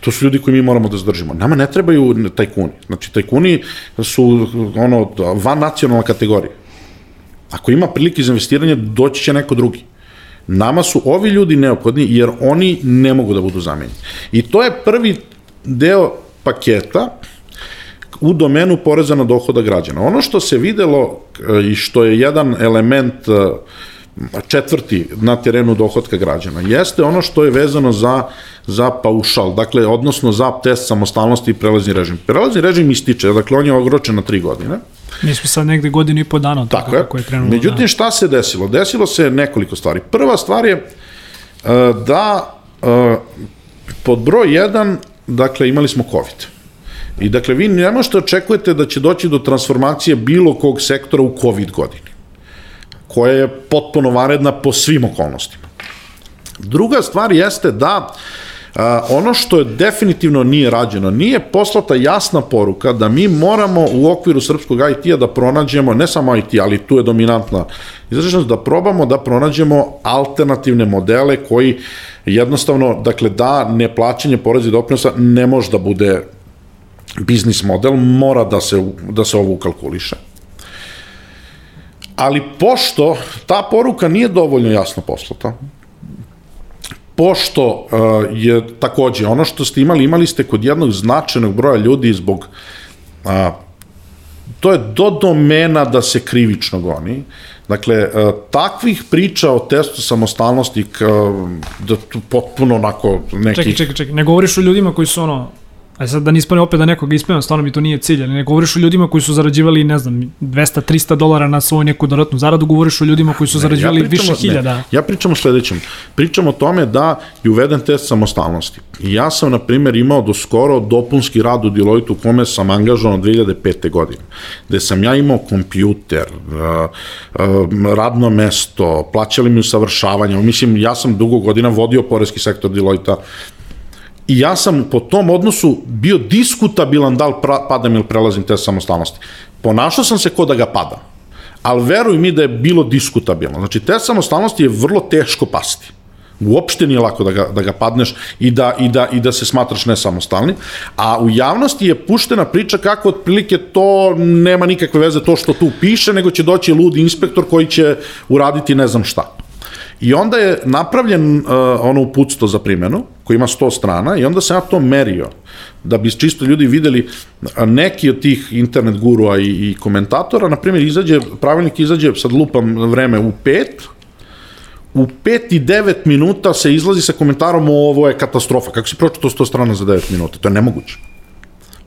To su ljudi koji mi moramo da zadržimo. Nama ne trebaju tajkuni. Znači, tajkuni su ono, van nacionalna kategorija. Ako ima prilike za investiranje, doći će neko drugi. Nama su ovi ljudi neophodni jer oni ne mogu da budu zamenjeni. I to je prvi deo paketa u domenu poreza na dohoda građana. Ono što se videlo e, i što je jedan element e, četvrti na terenu dohodka građana, jeste ono što je vezano za, za paušal, dakle, odnosno za test samostalnosti i prelazni režim. Prelazni režim ističe, dakle, on je ogročen na tri godine. Mi smo sad negde godinu i po dana od je. kako je krenulo. Međutim, šta se desilo? Desilo se nekoliko stvari. Prva stvar je e, da pod broj 1, dakle, imali smo COVID. I dakle, vi ne možete očekujete da će doći do transformacije bilo kog sektora u COVID godini, koja je potpuno varedna po svim okolnostima. Druga stvar jeste da a, ono što je definitivno nije rađeno, nije poslata jasna poruka da mi moramo u okviru srpskog IT-a da pronađemo, ne samo IT, ali tu je dominantna izraženost, da probamo da pronađemo alternativne modele koji jednostavno, dakle, da neplaćanje poreza i doprinosa ne može da bude biznis model, mora da se, da se ovo ukalkuliše. Ali pošto ta poruka nije dovoljno jasno poslata, pošto uh, je takođe ono što ste imali, imali ste kod jednog značajnog broja ljudi zbog uh, to je do domena da se krivično goni. Dakle, uh, takvih priča o testu samostalnosti da tu potpuno onako neki... Čekaj, čekaj, čekaj, ne govoriš o ljudima koji su ono A sad da nispane opet da nekoga ispevam, stvarno mi to nije cilj, ali ne govoriš o ljudima koji su zarađivali, ne znam, 200-300 dolara na svoju neku dodatnu zaradu, govoriš o ljudima koji su ne, zarađivali ja više hiljada. Ne, ja pričam o sledećem. Pričam o tome da je uveden test samostalnosti. I ja sam, na primjer, imao do skoro dopunski rad u Deloitte u kome sam angažovan 2005. godine, gde sam ja imao kompjuter, radno mesto, plaćali mi usavršavanje, mislim, ja sam dugo godina vodio porezki sektor Deloitte i ja sam po tom odnosu bio diskutabilan da li padam ili prelazim te samostalnosti. Ponašao sam se ko da ga padam, ali veruj mi da je bilo diskutabilno. Znači, te samostalnosti je vrlo teško pasti. Uopšte nije lako da ga, da ga padneš i da, i, da, i da se smatraš nesamostalni. A u javnosti je puštena priča kako otprilike to nema nikakve veze to što tu piše, nego će doći ludi inspektor koji će uraditi ne znam šta. I onda je napravljen uh, ono uputstvo za primjenu, koji ima 100 strana, i onda sam ja to merio, da bi čisto ljudi videli neki od tih internet gurua i, i komentatora, na primjer, izađe, pravilnik izađe, sad lupam vreme, u 5, u 5 i 9 minuta se izlazi sa komentarom o ovo je katastrofa. Kako si pročito 100 strana za 9 minuta? To je nemoguće.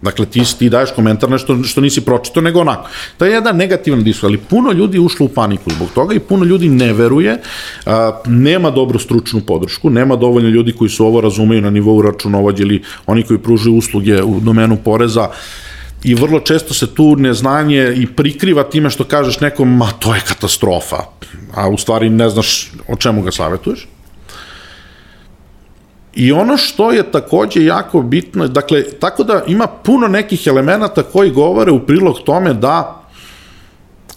Dakle, ti, ti daješ komentar nešto što nisi pročito, nego onako. To je jedan negativan diskus, ali puno ljudi ušlo u paniku zbog toga i puno ljudi ne veruje, a, nema dobru stručnu podršku, nema dovoljno ljudi koji su ovo razumeju na nivou računovođe ili oni koji pružuju usluge u domenu poreza, i vrlo često se tu neznanje i prikriva time što kažeš nekom, ma to je katastrofa, a u stvari ne znaš o čemu ga savjetuješ. I ono što je takođe jako bitno, dakle, tako da ima puno nekih elemenata koji govore u prilog tome da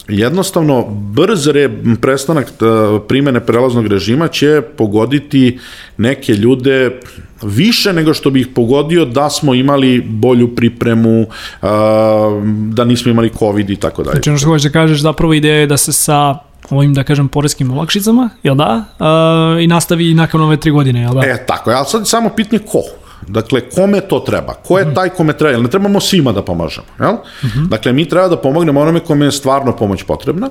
jednostavno brz re, prestanak primene prelaznog režima će pogoditi neke ljude više nego što bih pogodio da smo imali bolju pripremu, da nismo imali COVID i tako dalje. Znači, ono što hoćeš da kažeš, zapravo ideja je da se sa ovim, da kažem, poreskim olakšicama, jel da? Uh, I nastavi nakon ove tri godine, jel da? E, tako je, ali sad samo pitanje ko? Dakle, kome to treba? Ko je mhm. taj kome treba? Jel ne trebamo svima da pomažemo, jel? Uh mhm. -huh. Dakle, mi treba da pomognemo onome kome je stvarno pomoć potrebna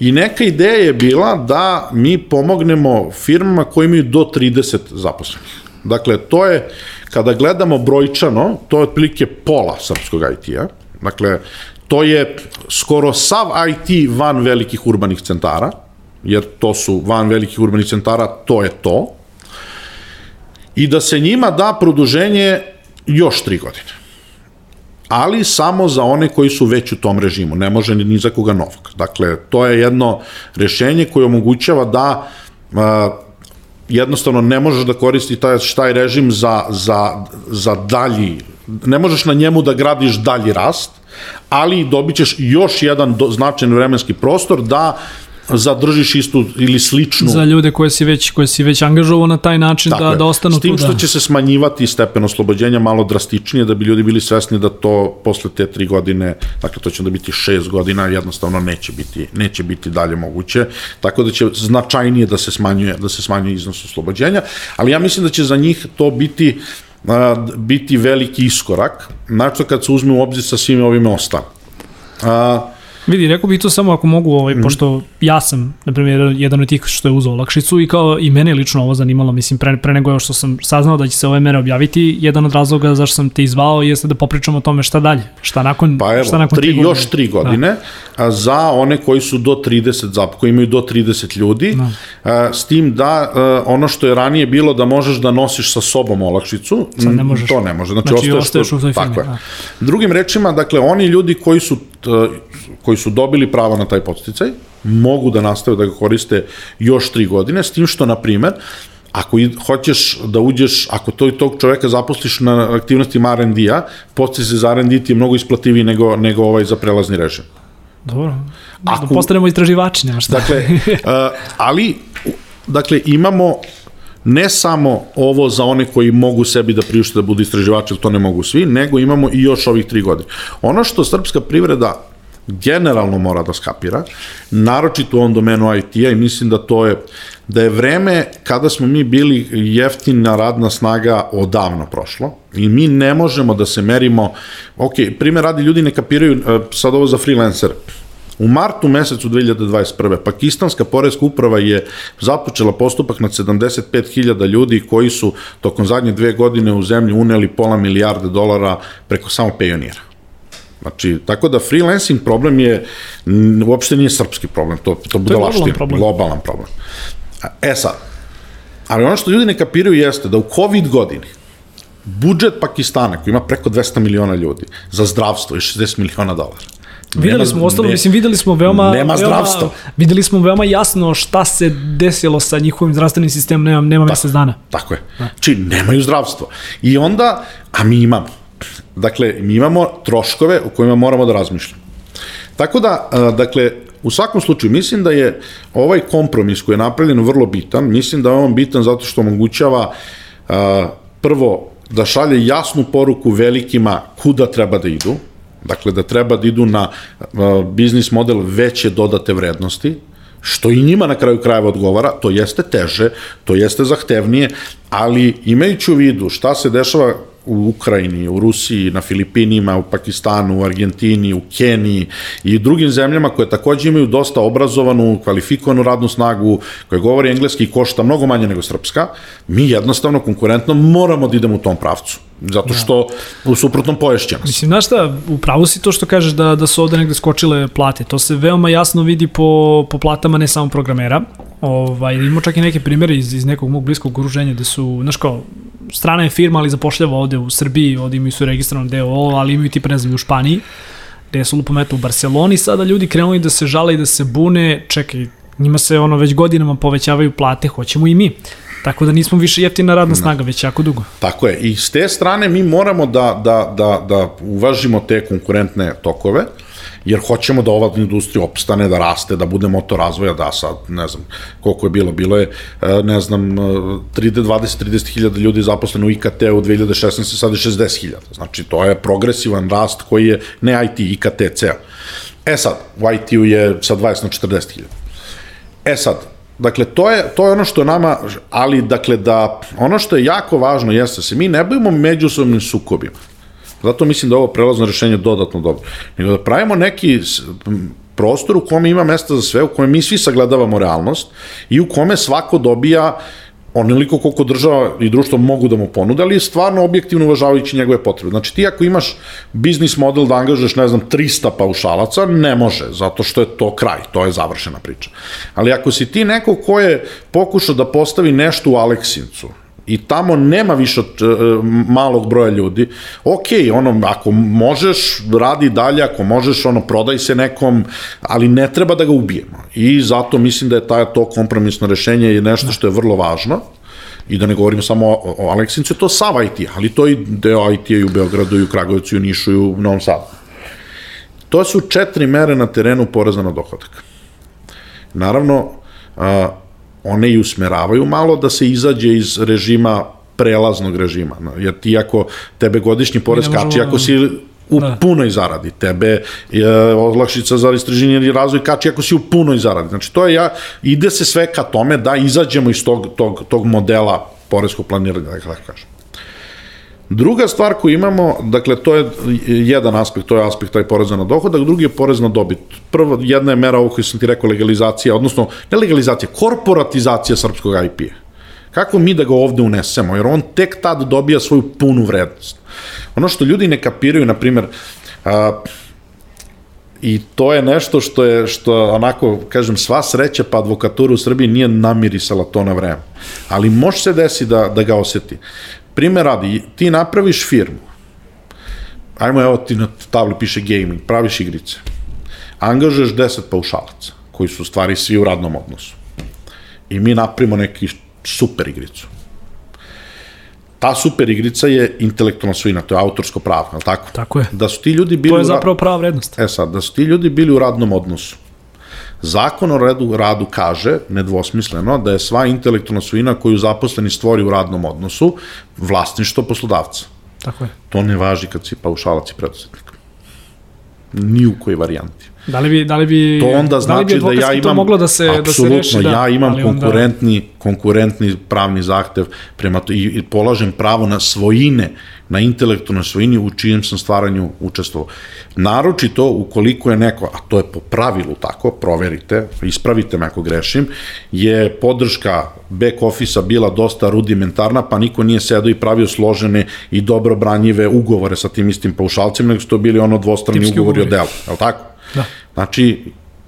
i neka ideja je bila da mi pomognemo firmama koji imaju do 30 zaposlenih. Dakle, to je, kada gledamo brojčano, to je otprilike pola srpskog IT-a. Dakle, to je skoro sav IT van velikih urbanih centara, jer to su van velikih urbanih centara, to je to, i da se njima da produženje još tri godine. Ali samo za one koji su već u tom režimu, ne može ni, za koga novog. Dakle, to je jedno rešenje koje omogućava da a, jednostavno ne možeš da koristi taj, taj režim za, za, za dalji, ne možeš na njemu da gradiš dalji rast, ali dobit ćeš još jedan do, značajan vremenski prostor da zadržiš istu ili sličnu Za ljude koje si već, koje si već angažovao na taj način da, je. da ostanu S tim tu. što da. će se smanjivati stepen oslobođenja malo drastičnije, da bi ljudi bili svesni da to posle te tri godine, dakle to će onda biti šest godina, jednostavno neće biti, neće biti dalje moguće, tako da će značajnije da se smanjuje, da se smanjuje iznos oslobođenja, ali ja mislim da će za njih to biti biti veliki iskorak, znači kad se uzme u obzir sa svim ovim ostalim. A, Vidi, rekao bih to samo ako mogu, ovaj, mm. pošto ja sam, na primjer, jedan od tih što je uzao olakšicu i kao i mene lično ovo zanimalo, mislim, pre, pre nego što sam saznao da će se ove mere objaviti, jedan od razloga zašto sam te izvao jeste da popričamo o tome šta dalje, šta nakon, pa evo, šta nakon tri, tri godine. još tri godine da. a, za one koji su do 30 zap, koji imaju do 30 ljudi, da. a, s tim da a, ono što je ranije bilo da možeš da nosiš sa sobom olakšicu, Sad ne možeš. to ne može. Znači, Znači, ostaješ, ostaješ u toj tako firmi, je. da. Drugim rečima, dakle, oni ljudi koji su t- koji su dobili pravo na taj podsticaj, mogu da nastave da ga koriste još tri godine, s tim što, na primer, ako i, hoćeš da uđeš, ako to i tog čoveka zaposliš na aktivnostima R&D-a, podsticaj za R&D ti je mnogo isplativiji nego, nego ovaj za prelazni režim. Dobro. Ako- Da postanemo istraživači, nema šta. Dakle, uh, ali, dakle, imamo ne samo ovo za one koji mogu sebi da priušte da budu istraživači, to ne mogu svi, nego imamo i još ovih tri godine. Ono što srpska privreda generalno mora da skapira, naročito u ovom domenu IT-a i mislim da to je da je vreme kada smo mi bili jeftina radna snaga odavno prošlo i mi ne možemo da se merimo, ok, primjer radi ljudi ne kapiraju eh, sad ovo za freelancer, U martu mesecu 2021. Pakistanska porezka uprava je započela postupak nad 75.000 ljudi koji su tokom zadnje dve godine u zemlji uneli pola milijarde dolara preko samo pionira. Znači, tako da freelancing problem je, m, uopšte nije srpski problem, to, to bude globalan laština, problem. globalan problem. E sad, ali ono što ljudi ne kapiraju jeste da u COVID godini budžet Pakistana, koji ima preko 200 miliona ljudi, za zdravstvo je 60 miliona dolara. Videli smo, ostalo, ne- mislim, videli smo veoma... nema veoma, zdravstva. Videli smo veoma jasno šta se desilo sa njihovim zdravstvenim sistemom, nema, nema mesec dana. Tako je. Znači, nemaju zdravstvo. I onda, a mi imamo. Dakle, mi imamo troškove o kojima moramo da razmišljamo. Tako da, dakle, u svakom slučaju, mislim da je ovaj kompromis koji je napravljen vrlo bitan, mislim da je on bitan zato što omogućava prvo da šalje jasnu poruku velikima kuda treba da idu, dakle da treba da idu na biznis model veće dodate vrednosti, što i njima na kraju krajeva odgovara, to jeste teže, to jeste zahtevnije, ali imajući u vidu šta se dešava u Ukrajini, u Rusiji, na Filipinima, u Pakistanu, u Argentini, u Keniji i drugim zemljama koje takođe imaju dosta obrazovanu, kvalifikovanu radnu snagu, koje govori engleski i košta mnogo manje nego srpska, mi jednostavno konkurentno moramo da idemo u tom pravcu. Zato što u suprotnom poješće nas. Mislim, znaš šta, upravo si to što kažeš da, da su ovde negde skočile plate. To se veoma jasno vidi po, po platama ne samo programera. Ovaj, imamo čak i neke primere iz, iz nekog mog bliskog okruženja gde su, znaš kao, strana je firma, ali zapošljava ovde u Srbiji, ovde imaju su registrovano DOO, ali imaju tipa, ne znam, i u Španiji, gde su lupom eto u Barceloni, sada ljudi krenuli da se žale i da se bune, čekaj, njima se ono već godinama povećavaju plate, hoćemo i mi. Tako da nismo više jeftina radna snaga, već jako dugo. Tako je. I s te strane mi moramo da, da, da, da uvažimo te konkurentne tokove, jer hoćemo da ova industrija opstane, da raste, da bude motor razvoja, da sad, ne znam, koliko je bilo, bilo je, e, ne znam, 20-30 hiljada ljudi zaposleno u IKT u 2016. sada je 60 hiljada. Znači, to je progresivan rast koji je, ne IT, IKT ceo. E sad, u IT-u je sa 20 na 40 hiljada. E sad, dakle, to je, to je ono što nama, ali, dakle, da, ono što je jako važno jeste da se mi ne bavimo međusobnim sukobima. Zato mislim da ovo prelazno rešenje dodatno dobro. Nego da pravimo neki prostor u kome ima mesta za sve, u kome mi svi sagledavamo realnost i u kome svako dobija onoliko koliko država i društvo mogu da mu ponude, ali stvarno objektivno uvažavajući njegove potrebe. Znači ti ako imaš biznis model da angažuješ, ne znam, 300 paušalaca, ne može, zato što je to kraj, to je završena priča. Ali ako si ti neko ko je pokušao da postavi nešto u Aleksincu, i tamo nema više od e, malog broja ljudi, ok, ono, ako možeš, radi dalje, ako možeš, ono, prodaj se nekom, ali ne treba da ga ubijemo. I zato mislim da je taj, to kompromisno rešenje je nešto što je vrlo važno, i da ne govorimo samo o, o Aleksincu, to sav IT, ali to i deo IT i u Beogradu, i u Kragujevcu, i u Nišu, i u Novom Sadu. To su četiri mere na terenu poreza na dohodak. Naravno, a, one i usmeravaju malo da se izađe iz režima prelaznog režima. Jer ti ako tebe godišnji porez kači, ako si u Da. punoj zaradi, tebe je olakšica za istraživanje i razvoj kači ako si u punoj zaradi. Znači, to je ja, ide se sve ka tome da izađemo iz tog, tog, tog modela poreskog planiranja, da kažem. Druga stvar koju imamo, dakle, to je jedan aspekt, to je aspekt taj poreza na dohodak, drugi je porez na dobit. Prva, jedna je mera ovo koju sam ti rekao, legalizacija, odnosno, ne legalizacija, korporatizacija srpskog IP-a. Kako mi da ga ovde unesemo, jer on tek tad dobija svoju punu vrednost. Ono što ljudi ne kapiraju, na primjer, a, I to je nešto što je, što onako, kažem, sva sreća pa advokatura u Srbiji nije namirisala to na vreme. Ali može se desi da, da ga oseti. Primer radi, ti napraviš firmu, ajmo evo ti na tabli piše gaming, praviš igrice, angažuješ 10 paušalaca, koji su u stvari svi u radnom odnosu. I mi napravimo neki super igricu. Ta super igrica je intelektualna svojina, to je autorsko pravo, je tako? Tako je. Da su ti ljudi bili... To je zapravo prava vrednost. E sad, da su ti ljudi bili u radnom odnosu. Zakon o redu, radu kaže, nedvosmisleno, da je sva intelektualna svojina koju zaposleni stvori u radnom odnosu vlasništvo poslodavca. Tako je. To ne važi kad si paušalac i preduzetnik. Ni u kojoj varijanti. Da li bi, da li bi, To onda da li bi znači da ja advokatski to imam moglo da se, da se reši? Da, ja imam ali onda- konkurentni konkurentni pravni zahtev prema to i, i polažem pravo na svojine, na intelektualnoj svojini u čijem sam stvaranju učestvovao. Naročito ukoliko je neko, a to je po pravilu tako, proverite, ispravite me ako grešim, je podrška back office-a bila dosta rudimentarna, pa niko nije sedao i pravio složene i dobro branjive ugovore sa tim istim paušalcima, nego su to bili ono dvostrani Tipski ugovori o ugovori. delu, je li tako? Da. Znači,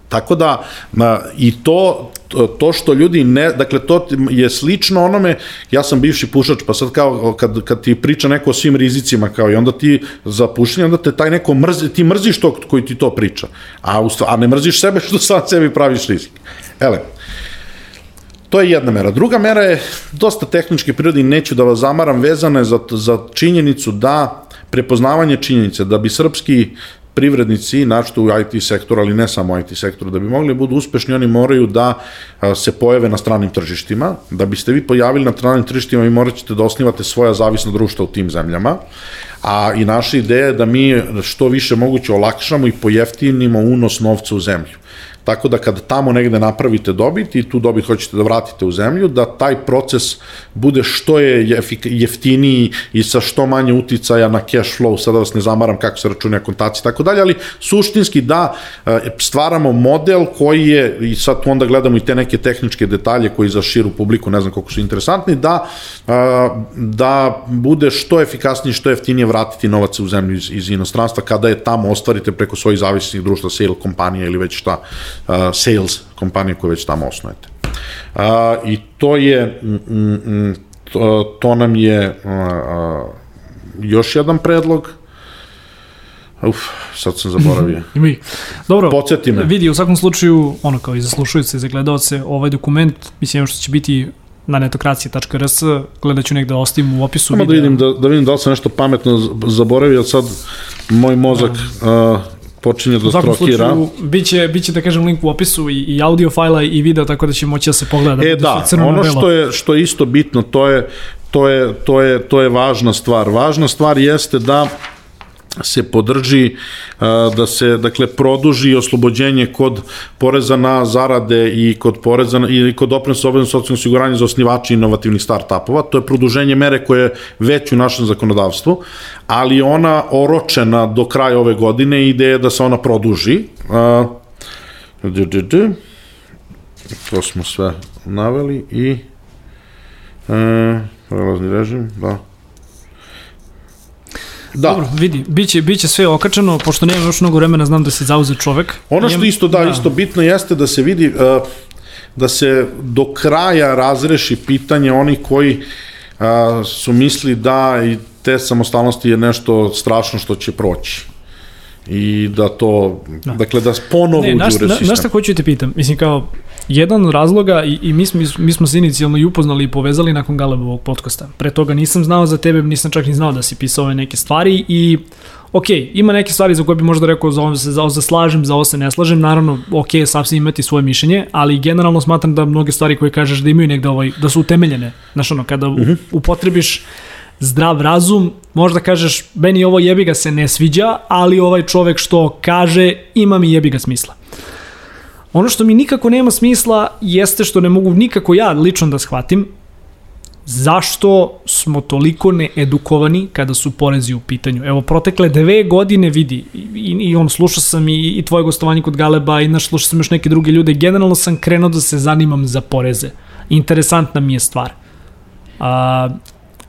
tako da, ma, i to, to što ljudi ne, dakle, to je slično onome, ja sam bivši pušač, pa sad kao, kad, kad ti priča neko o svim rizicima, kao i onda ti za pušenje, onda te taj neko mrzi, ti mrziš tog koji ti to priča, a, ustva, a ne mrziš sebe što sam sebi praviš rizik. Ele, To je jedna mera. Druga mera je dosta tehničke prirode i neću da vas zamaram, vezana je za, za činjenicu da prepoznavanje činjenice da bi srpski privrednici, našto u IT sektoru, ali ne samo IT sektoru, da bi mogli da budu uspešni, oni moraju da se pojave na stranim tržištima. Da biste vi pojavili na stranim tržištima, vi morat ćete da osnivate svoja zavisna društva u tim zemljama. A i naša ideja je da mi što više moguće olakšamo i pojeftinimo unos novca u zemlju. Tako da kad tamo negde napravite dobit i tu dobit hoćete da vratite u zemlju, da taj proces bude što je jeftiniji i sa što manje uticaja na cash flow, sada vas ne zamaram kako se računa kontacije i tako dalje, ali suštinski da e, stvaramo model koji je, i sad tu onda gledamo i te neke tehničke detalje koji za širu publiku, ne znam koliko su interesantni, da, e, da bude što efikasnije, što jeftinije vratiti novac u zemlju iz, iz inostranstva kada je tamo ostvarite preko svojih zavisnih društva, sale kompanije ili već šta, sales kompanije koje već tamo osnujete. Uh, I to je, to, to nam je uh, još jedan predlog, Uf, sad sam zaboravio. Ih. Dobro, Podsjeti me. vidi, u svakom slučaju, ono kao i za slušajuce i za gledalce, ovaj dokument, mislim što će biti na netokracije.rs, gledat ću negde da ostavim u opisu Samo da videa. vidim, da, da vidim da li sam nešto pametno zaboravio, sad moj mozak uh, počinje da U svakom strokira. slučaju, biće, biće, da kažem, link u opisu i, i audio fajla i video, tako da će moći da se pogleda. E da, ono što je što je isto bitno, to je to je to je to je važna stvar. Važna stvar jeste da se podrži da se dakle produži oslobođenje kod poreza na zarade i kod poreza na, i kod doprinosa obaveznog socijalnog osiguranja za osnivače inovativnih startupova. To je produženje mere koje je već u našem zakonodavstvu, ali ona oročena do kraja ove godine i ideja je da se ona produži. To smo sve naveli i e, prelazni režim, da. Da, Dobro, vidi, biće, biće sve okačeno, pošto nemam još mnogo vremena, znam da se zauze čovek. Ono što isto da, isto bitno jeste da se vidi uh, da se do kraja razreši pitanje onih koji uh, su misli da i te samostalnosti je nešto strašno što će proći. i da to, da. dakle da ponovo ne, uđu naš, u resistem. Znaš šta hoću te pitam? Mislim kao, jedan od razloga i, i mi, smo, mi smo se inicijalno i upoznali i povezali nakon Galebovog podcasta. Pre toga nisam znao za tebe, nisam čak ni znao da si pisao ove neke stvari i ok, ima neke stvari za koje bi možda rekao za ovo se, za ovo se slažem, za ovo se ne slažem, naravno, ok, sasvim imati svoje mišljenje, ali generalno smatram da mnoge stvari koje kažeš da imaju negde ovaj, da su utemeljene. Znaš ono, kada uh -huh. upotrebiš zdrav razum, možda kažeš, meni ovo jebi ga se ne sviđa, ali ovaj čovek što kaže, ima mi jebi ga smisla. Ono što mi nikako nema smisla jeste što ne mogu nikako ja lično da shvatim, zašto smo toliko needukovani kada su porezi u pitanju. Evo, protekle dve godine vidi, i, i on slušao sam i, i tvoje gostovanje kod Galeba, i naš slušao sam još neke druge ljude, generalno sam krenuo da se zanimam za poreze. Interesantna mi je stvar. A,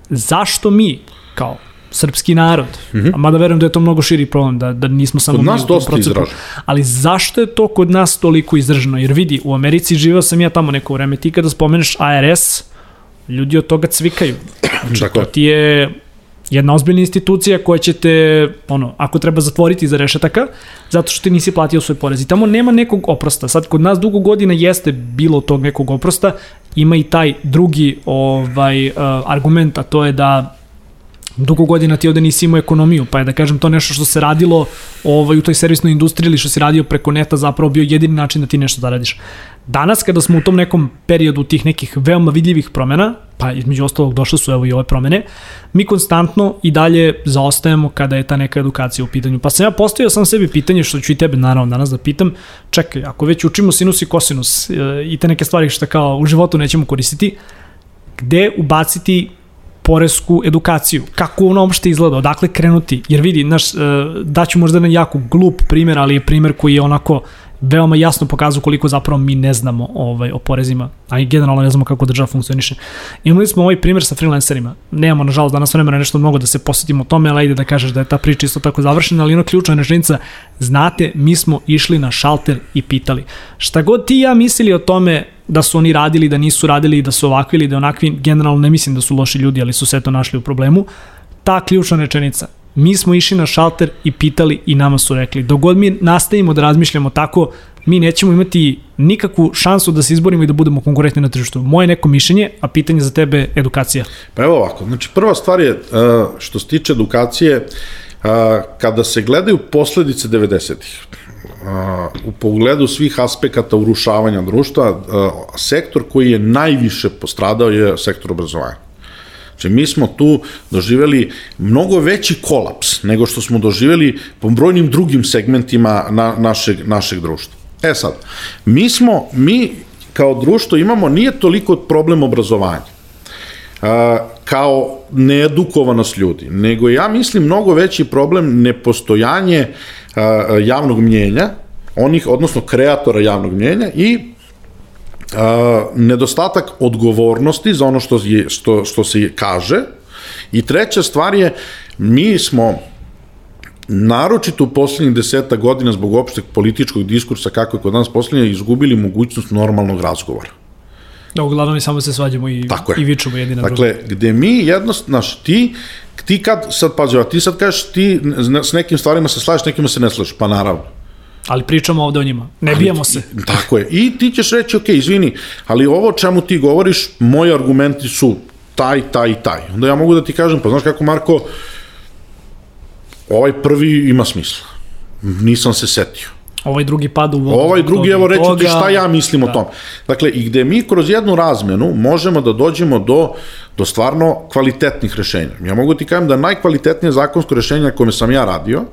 zašto mi, kao srpski narod, mm -hmm. a mada verujem da je to mnogo širi problem, da, da nismo samo kod nas dosta izraženo. Ali zašto je to kod nas toliko izraženo? Jer vidi, u Americi živao sam ja tamo neko vreme, ti kada spomeneš ARS, ljudi od toga cvikaju. Znači, to ti je jedna ozbiljna institucija koja će te, ono, ako treba zatvoriti za rešetaka, zato što ti nisi platio svoj porez. I tamo nema nekog oprosta. Sad, kod nas dugo godina jeste bilo tog nekog oprosta, ima i taj drugi ovaj, uh, argument, a to je da dugo godina ti ovde nisi imao ekonomiju, pa je da kažem to nešto što se radilo ovaj, u toj servisnoj industriji ili što si radio preko neta zapravo bio jedini način da ti nešto zaradiš. Danas kada smo u tom nekom periodu tih nekih veoma vidljivih promena, pa između ostalog došle su evo i ove promene, mi konstantno i dalje zaostajemo kada je ta neka edukacija u pitanju. Pa sam ja postavio sam sebi pitanje, što ću i tebe naravno danas da pitam, čekaj, ako već učimo sinus i kosinus e, i te neke stvari što kao u životu nećemo koristiti, gde ubaciti poresku edukaciju. Kako ono uopšte izgleda, odakle krenuti? Jer vidi, naš, e, daću možda na jako glup primer, ali je primer koji je onako veoma jasno pokazuju koliko zapravo mi ne znamo ovaj, o porezima, a i generalno ne znamo kako država funkcioniše. Imali smo ovaj primjer sa freelancerima. Nemamo, nažalost, danas vremena nešto mnogo da se posjetimo tome, ali ide da kažeš da je ta priča isto tako završena, ali ono ključna rečenica, znate, mi smo išli na šalter i pitali. Šta god ti ja mislili o tome da su oni radili, da nisu radili, da su ovakvi ili da onakvi, generalno ne mislim da su loši ljudi, ali su sve to našli u problemu, ta ključna rečenica, mi smo išli na šalter i pitali i nama su rekli, dogod mi nastavimo da razmišljamo tako, mi nećemo imati nikakvu šansu da se izborimo i da budemo konkurentni na tržištu. Moje neko mišljenje, a pitanje za tebe edukacija. Pa evo ovako, znači prva stvar je, što se tiče edukacije, kada se gledaju posledice 90-ih, u pogledu svih aspekata urušavanja društva, sektor koji je najviše postradao je sektor obrazovanja. Znači, mi smo tu doživeli mnogo veći kolaps nego što smo doživeli po brojnim drugim segmentima na, našeg, našeg društva. E sad, mi smo, mi kao društvo imamo, nije toliko problem obrazovanja, a, kao needukovanost ljudi, nego ja mislim mnogo veći problem nepostojanje a, javnog mnjenja, onih, odnosno kreatora javnog mnjenja i nedostatak odgovornosti za ono što, je, što, što se kaže i treća stvar je mi smo naročito u poslednjih deseta godina zbog opšteg političkog diskursa kako je kod nas poslednja izgubili mogućnost normalnog razgovora. Da, uglavnom mi samo se svađamo i, Tako je. i vičemo jedina dakle, druga. Dakle, gde mi jednostavno, znaš, ti, ti kad, sad pazi, ti sad kažeš, ti s nekim stvarima se slažeš, nekima se ne slažeš, pa naravno. Ali pričamo ovde o njima. Ne bijemo se. Tako je. I ti ćeš reći, ok, izvini, ali ovo čemu ti govoriš, moji argumenti su taj, taj taj. Onda ja mogu da ti kažem, pa znaš kako, Marko, ovaj prvi ima smisla. Nisam se setio. Ovaj drugi pada u vodu. Ovaj drugi, evo reći ti šta ja mislim da. o tom. Dakle, i gde mi kroz jednu razmenu možemo da dođemo do, do stvarno kvalitetnih rešenja. Ja mogu ti kažem da najkvalitetnije zakonsko rešenje kome sam ja radio,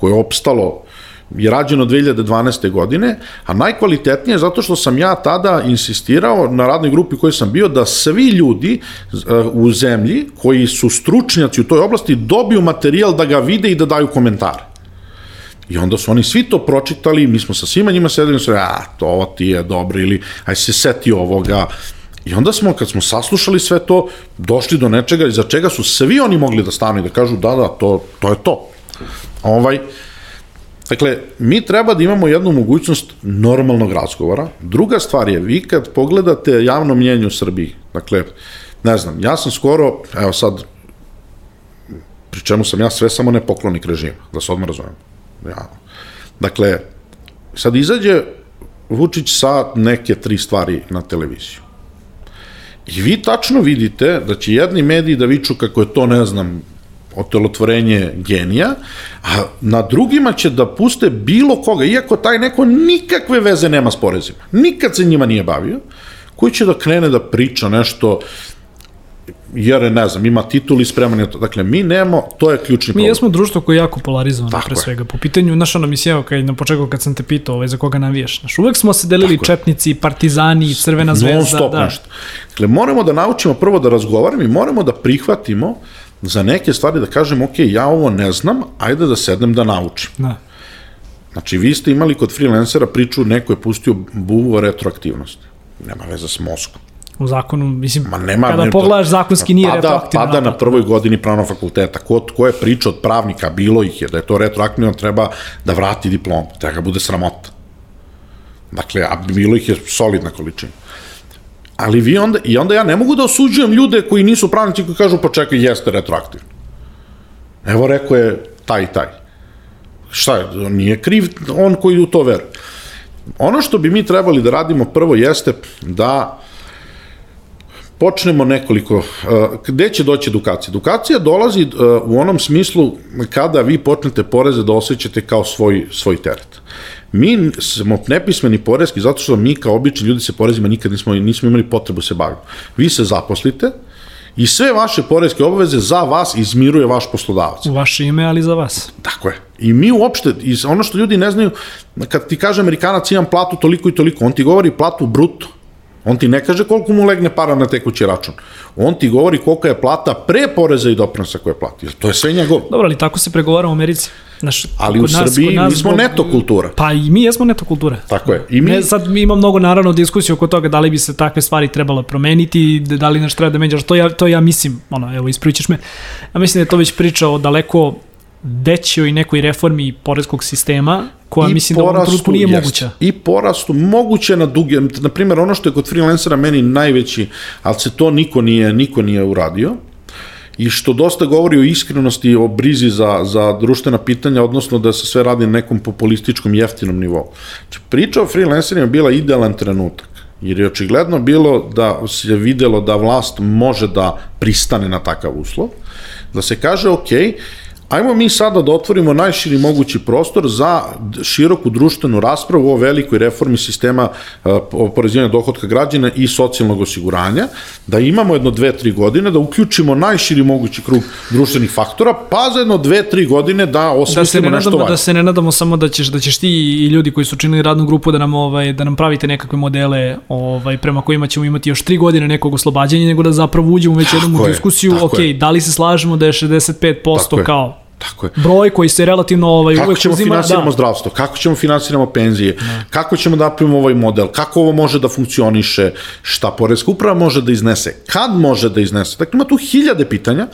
koje je opstalo je rađeno 2012. godine, a najkvalitetnije zato što sam ja tada insistirao na radnoj grupi koji sam bio da svi ljudi e, u zemlji koji su stručnjaci u toj oblasti dobiju materijal da ga vide i da daju komentare. I onda su oni svi to pročitali, mi smo sa svima njima sedeli i su a, to ti je dobro, ili aj se seti ovoga. I onda smo, kad smo saslušali sve to, došli do nečega iza čega su svi oni mogli da stanu i da kažu da, da, to, to je to. Ovaj, uh, Dakle, mi treba da imamo jednu mogućnost normalnog razgovora. Druga stvar je, vi kad pogledate javno mnjenje u Srbiji, dakle, ne znam, ja sam skoro, evo sad, pri čemu sam ja sve samo nepoklonik režima, da se odmah razumem. Ja. Dakle, sad izađe Vučić sa neke tri stvari na televiziju. I vi tačno vidite da će jedni mediji da viču kako je to, ne znam, otelotvorenje genija, a na drugima će da puste bilo koga, iako taj neko nikakve veze nema s porezima, nikad se njima nije bavio, koji će da krene da priča nešto jer ne znam, ima titul i spreman je to. Dakle, mi nemamo, to je ključni problem. Mi jesmo društvo koje je jako polarizovano Tako pre je. svega. Po pitanju, znaš, ono mi sjeo kad, na početku kad sam te pitao ovaj, za koga navijaš. Znaš, uvek smo se delili Tako četnici, partizani, crvena zvezda. non stop da. nešto. Dakle, moramo da naučimo prvo da razgovaramo i moramo da prihvatimo za neke stvari da kažemo, ok, ja ovo ne znam, ajde da sednem da naučim. Da. Znači, vi ste imali kod freelancera priču, neko je pustio buvu o retroaktivnosti. Nema veze s mozgom. U zakonu, mislim, Ma nema, kada ne, pogledaš zakonski nije pada, retroaktivno. Pada na prvoj godini pravnog fakulteta. Ko, ko je priča od pravnika, bilo ih je, da je to retroaktivno, treba da vrati diplom, treba ga bude sramota. Dakle, a bilo ih je solidna količina. Ali vi onda, i onda ja ne mogu da osuđujem ljude koji nisu pravnici koji kažu pa čekaj, jeste retroaktivno. Evo rekao je taj taj. Šta je, nije kriv on koji u to veruje. Ono što bi mi trebali da radimo prvo jeste da počnemo nekoliko, uh, gde će doći edukacija? Edukacija dolazi uh, u onom smislu kada vi počnete poreze da osjećate kao svoj, svoj teret. Mi smo nepismeni porezki zato što mi kao obični ljudi se porezima nikad nismo, nismo imali potrebu se baviti. Vi se zaposlite i sve vaše porezke obaveze za vas izmiruje vaš poslodavac. U vaše ime, ali za vas. Tako je. I mi uopšte, ono što ljudi ne znaju, kad ti kaže Amerikanac imam platu toliko i toliko, on ti govori platu bruto. On ti ne kaže koliko mu legne para na tekući račun. On ti govori kolika je plata pre poreza i doprinosa koje plati. To je sve njegov. Dobro, ali tako se pregovara u Americi. Znaš, Ali u nas- Srbiji nas mi smo neto kultura. Pa i mi jesmo neto kultura. Tako je. I mi, Ne, sad ima mnogo naravno diskusiju oko toga da li bi se takve stvari trebalo promeniti, da li nešto treba da menjaš, to ja, to ja mislim, ono, evo ispričaš me, ja mislim da je to već priča o daleko većoj nekoj reformi poreskog sistema, koja i mislim da u ovom porastu, trenutku nije jest. moguća. I porastu, moguće na duge, na primjer, ono što je kod freelancera meni najveći, ali se to niko nije, niko nije uradio, i što dosta govori o iskrenosti, o brizi za, za društvena pitanja, odnosno da se sve radi na nekom populističkom jeftinom nivou. Znači, priča o freelancerima je bila idealan trenutak, jer je očigledno bilo da se videlo da vlast može da pristane na takav uslov, da se kaže, ok, Ajmo mi sada da otvorimo najširi mogući prostor za široku društvenu raspravu o velikoj reformi sistema e, oporezivanja dohodka građana i socijalnog osiguranja, da imamo jedno dve, tri godine, da uključimo najširi mogući krug društvenih faktora, pa za jedno dve, tri godine da Da osmislimo ne nešto valje. da se ne nadamo samo da ćeš da ćeš ti i ljudi koji su činili radnu grupu da nam ovaj da nam pravite nekakve modele ovaj prema kojima ćemo imati još tri godine nekog oslobađanja nego da zapravo uđemo već jednom u diskusiju ok, je. da li se slažemo da je 65% Tako kao Tako je. broj koji se relativno ovaj Kako uvek ćemo uzima finansiramo da, zdravstvo, kako ćemo finansiramo penzije, kako ćemo da napravimo ovaj model, kako ovo može da funkcioniše, šta Poreska uprava može da iznese, kad može da iznese. Dakle, ima tu hiljade pitanja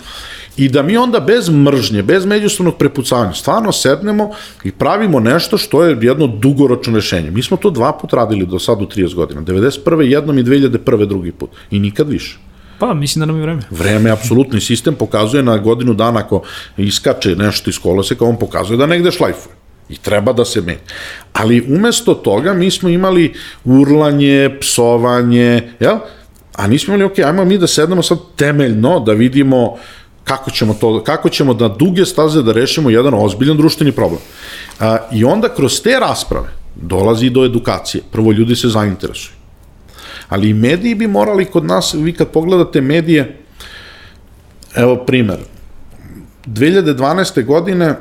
i da mi onda bez mržnje, bez međusobnog prepucavanja, stvarno sednemo i pravimo nešto što je jedno dugoročno rešenje. Mi smo to dva put radili do sad u 30 godina. 91. jednom i 2001. drugi put. I nikad više. Pa mislim da nam je vreme. Vreme, apsolutni sistem pokazuje na godinu dana ako iskače nešto iz koloseka, on pokazuje da negde šlajfuje. I treba da se menja. Ali umesto toga mi smo imali urlanje, psovanje, jel? A nismo imali, ok, ajmo mi da sednemo sad temeljno, da vidimo kako ćemo, to, kako ćemo da duge staze da rešimo jedan ozbiljan društveni problem. A, I onda kroz te rasprave dolazi do edukacije. Prvo ljudi se zainteresuju. Ali i mediji bi morali kod nas, vi kad pogledate medije, evo primer, 2012. godine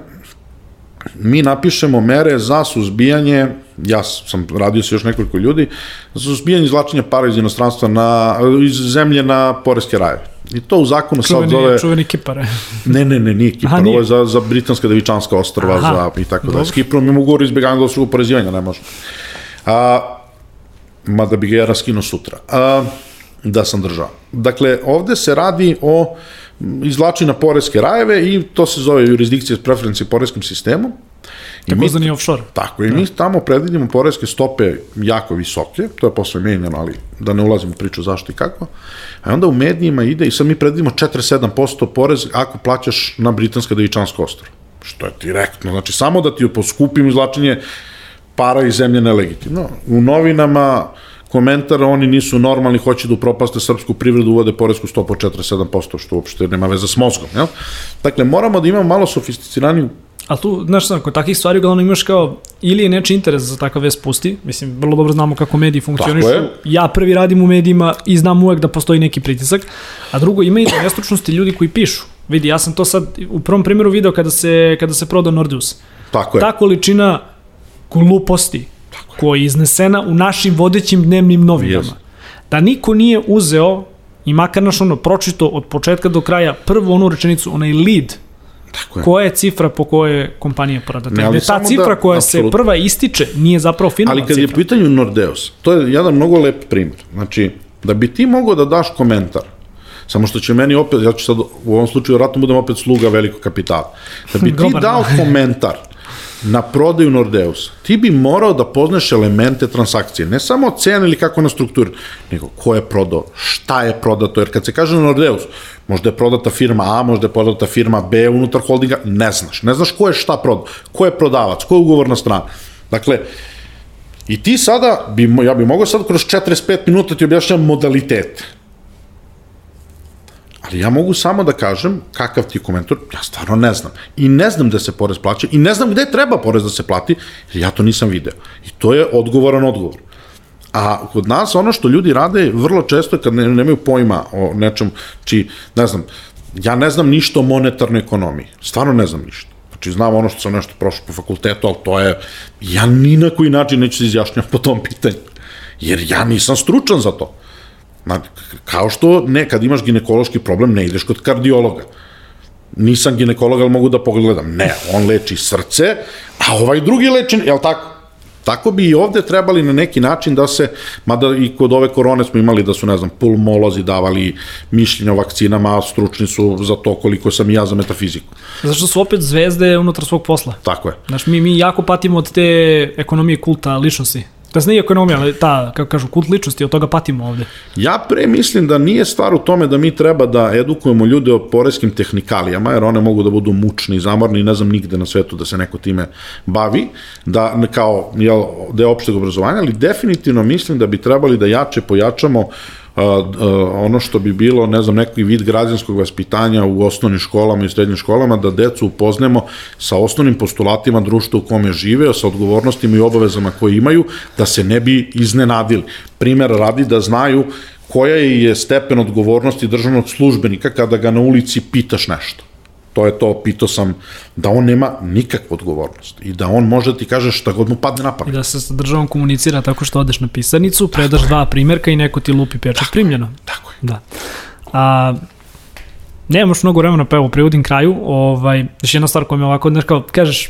mi napišemo mere za suzbijanje, ja sam radio se još nekoliko ljudi, za suzbijanje izvlačenja para iz inostranstva na, iz zemlje na poreske rajeve. I to u zakonu sad zove... čuveni kipare. Ne, ne, ne, nije Kipar, Aha, nije. ovo je za, za britanska devičanska ostrava Aha, za, i tako da. S Kiprom imamo ugovor izbjeganja dvostrukog oporezivanja, ne može. A, mada bi ga ja raskinuo sutra. A, da sam držao. Dakle, ovde se radi o izvlači na poreske rajeve i to se zove jurisdikcija s preferenci poreskim sistemom. I mi, Takozvani offshore. tako, i mi tamo predvidimo poreske stope jako visoke, to je posle menjeno, ali da ne ulazim u priču zašto i kako. A onda u medijima ide i sad mi predvidimo 47% porez ako plaćaš na britanska devičanska ostrava. što je direktno, znači samo da ti poskupim izlačenje para iz zemlje nelegitimno. U novinama komentar, oni nisu normalni, hoće da upropaste srpsku privredu, uvode poresku stopu 47%, što uopšte nema veze s mozgom. Jel? Dakle, moramo da imamo malo sofisticiraniju Ali tu, znaš, kod takvih stvari uglavnom imaš kao, ili je neči interes za takav vest pusti, mislim, vrlo dobro znamo kako mediji funkcionišu, ja prvi radim u medijima i znam uvek da postoji neki pritisak, a drugo, ima i nestručnosti ljudi koji pišu. Vidi, ja sam to sad u prvom primjeru video kada se, kada se prodao Nordeus. Tako je. Ta količina gluposti koja je iznesena u našim vodećim dnevnim novinama. Yes. Da niko nije uzeo i makar naš ono pročito od početka do kraja prvu onu rečenicu, onaj lead Tako je. Koja je cifra po kojoj je kompanija prodata? Ne, ali ta cifra da, koja absolutno. se prva ističe nije zapravo finalna cifra. Ali kad cifra. je pitanju Nordeus, to je jedan mnogo lep primjer. Znači, da bi ti mogao da daš komentar, samo što će meni opet, ja ću sad u ovom slučaju vratno budem opet sluga velikog kapitala, da bi ti dao komentar na prodaju Nordeus, ti bi morao da poznaš elemente transakcije, ne samo cena ili kako na strukturi, nego ko je prodao, šta je prodato, jer kad se kaže Nordeus, možda je prodata firma A, možda je prodata firma B unutar holdinga, ne znaš, ne znaš ko je šta prodao, ko je prodavac, ko je ugovorna strana. Dakle, i ti sada, bi, ja bi mogao sad kroz 45 minuta ti objašnjam modalitete Ali ja mogu samo da kažem kakav ti je ja stvarno ne znam. I ne znam da se porez plaća i ne znam gde treba porez da se plati, jer ja to nisam video. I to je odgovoran odgovor. A kod nas ono što ljudi rade vrlo često kad ne, nemaju pojma o nečem, či, ne znam, ja ne znam ništa o monetarnoj ekonomiji. Stvarno ne znam ništa. Znači, znam ono što sam nešto prošao po fakultetu, ali to je, ja ni na koji način neću se izjašnjati po tom pitanju. Jer ja nisam stručan za to. Ma, kao što ne, kad imaš ginekološki problem, ne ideš kod kardiologa. Nisam ginekolog, ali mogu da pogledam. Ne, on leči srce, a ovaj drugi leči, jel tako? Tako bi i ovde trebali na neki način da se, mada i kod ove korone smo imali da su, ne znam, pulmolozi davali mišljenja o vakcinama, stručni su za to koliko sam i ja za metafiziku. Zašto su opet zvezde unutar svog posla. Tako je. Znaš, mi, mi jako patimo od te ekonomije kulta ličnosti. Da se nije ekonomija, ali ta, kako kažu, kult ličnosti, od toga patimo ovde. Ja pre mislim da nije stvar u tome da mi treba da edukujemo ljude o poreskim tehnikalijama, jer one mogu da budu mučni, zamorni i ne znam nigde na svetu da se neko time bavi, da kao jel, deo opšteg obrazovanja, ali definitivno mislim da bi trebali da jače pojačamo uh, ono što bi bilo, ne znam, neki vid građanskog vaspitanja u osnovnim školama i srednjim školama, da decu upoznemo sa osnovnim postulatima društva u kome žive, sa odgovornostima i obavezama koje imaju, da se ne bi iznenadili. Primer radi da znaju koja je stepen odgovornosti državnog službenika kada ga na ulici pitaš nešto. To je to, pitao sam da on nema nikakvu odgovornost i da on može da ti kaže šta god mu padne na pamet. I da se sa državom komunicira tako što odeš na pisarnicu, predaš tako dva je. primjerka i neko ti lupi pečat primljeno. Tako je. Da. A, nemaš mnogo vremena, pa evo, privodim kraju. Ovaj, još jedna stvar koja mi ovako, znaš kao, kažeš,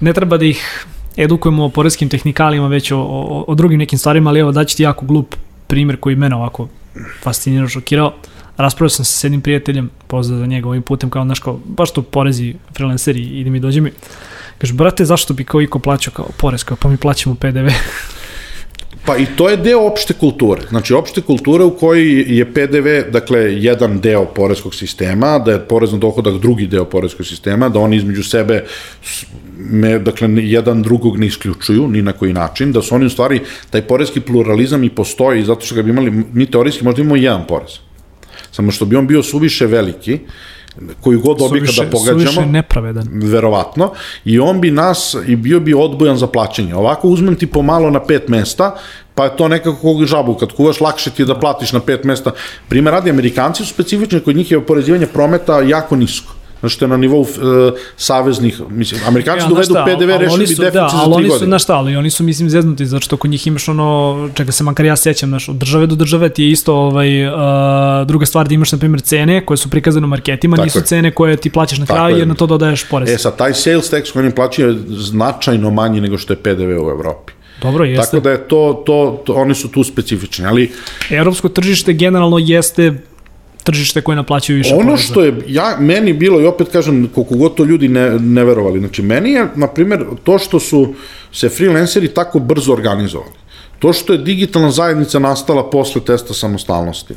ne treba da ih edukujemo o poredskim tehnikalijama, već o, o, o drugim nekim stvarima, ali evo daći ti jako glup primjer koji mene ovako fascinirao, šokirao raspravio sam se s jednim prijateljem, pozdrav za njega ovim putem, kao, znaš, kao, baš tu porezi freelanceri, ide mi, dođe mi. Kaže, brate, zašto bi kao iko plaćao kao porez, kao, pa mi plaćamo PDV. Pa i to je deo opšte kulture. Znači, opšte kulture u kojoj je PDV, dakle, jedan deo poreskog sistema, da je porez na dohodak drugi deo poreskog sistema, da oni između sebe me, dakle, jedan drugog ne isključuju, ni na koji način, da su oni u stvari, taj poreski pluralizam i postoji, zato što ga bi imali, mi teorijski možda imamo jedan porez samo što bi on bio suviše veliki, koju god dobi kada pogađamo. Suviše nepravedan. Verovatno. I on bi nas, i bio bi odbojan za plaćanje. Ovako uzmem ti pomalo na pet mesta, pa je to nekako kog žabu, kad kuvaš lakše ti da platiš na pet mesta. Primer radi, Amerikanci su specifični, kod njih je oporezivanje prometa jako nisko znači što je na nivou uh, saveznih, mislim, Amerikanci ja, dovedu PDV, rešili bi deficit da, za tri godine. Znaš šta, ali oni su, mislim, zeznuti, zato što kod njih imaš ono, čega se makar ja sećam, znaš, od države do države ti je isto ovaj, uh, druga stvar da imaš, na primjer, cene koje su prikazane u marketima, Tako nisu je. cene koje ti plaćaš na kraju, jer na to dodaješ porez. E, sad, taj sales tax koji oni plaćaju je značajno manji nego što je PDV u Evropi. Dobro, jeste. Tako da je to, to, to, oni su tu specifični, ali... Evropsko tržište generalno jeste tržište koje naplaćaju više Ono poreza. što je ja, meni bilo, i opet kažem, koliko god to ljudi ne, ne verovali, znači meni je, na primjer, to što su se freelanceri tako brzo organizovali, to što je digitalna zajednica nastala posle testa samostalnosti,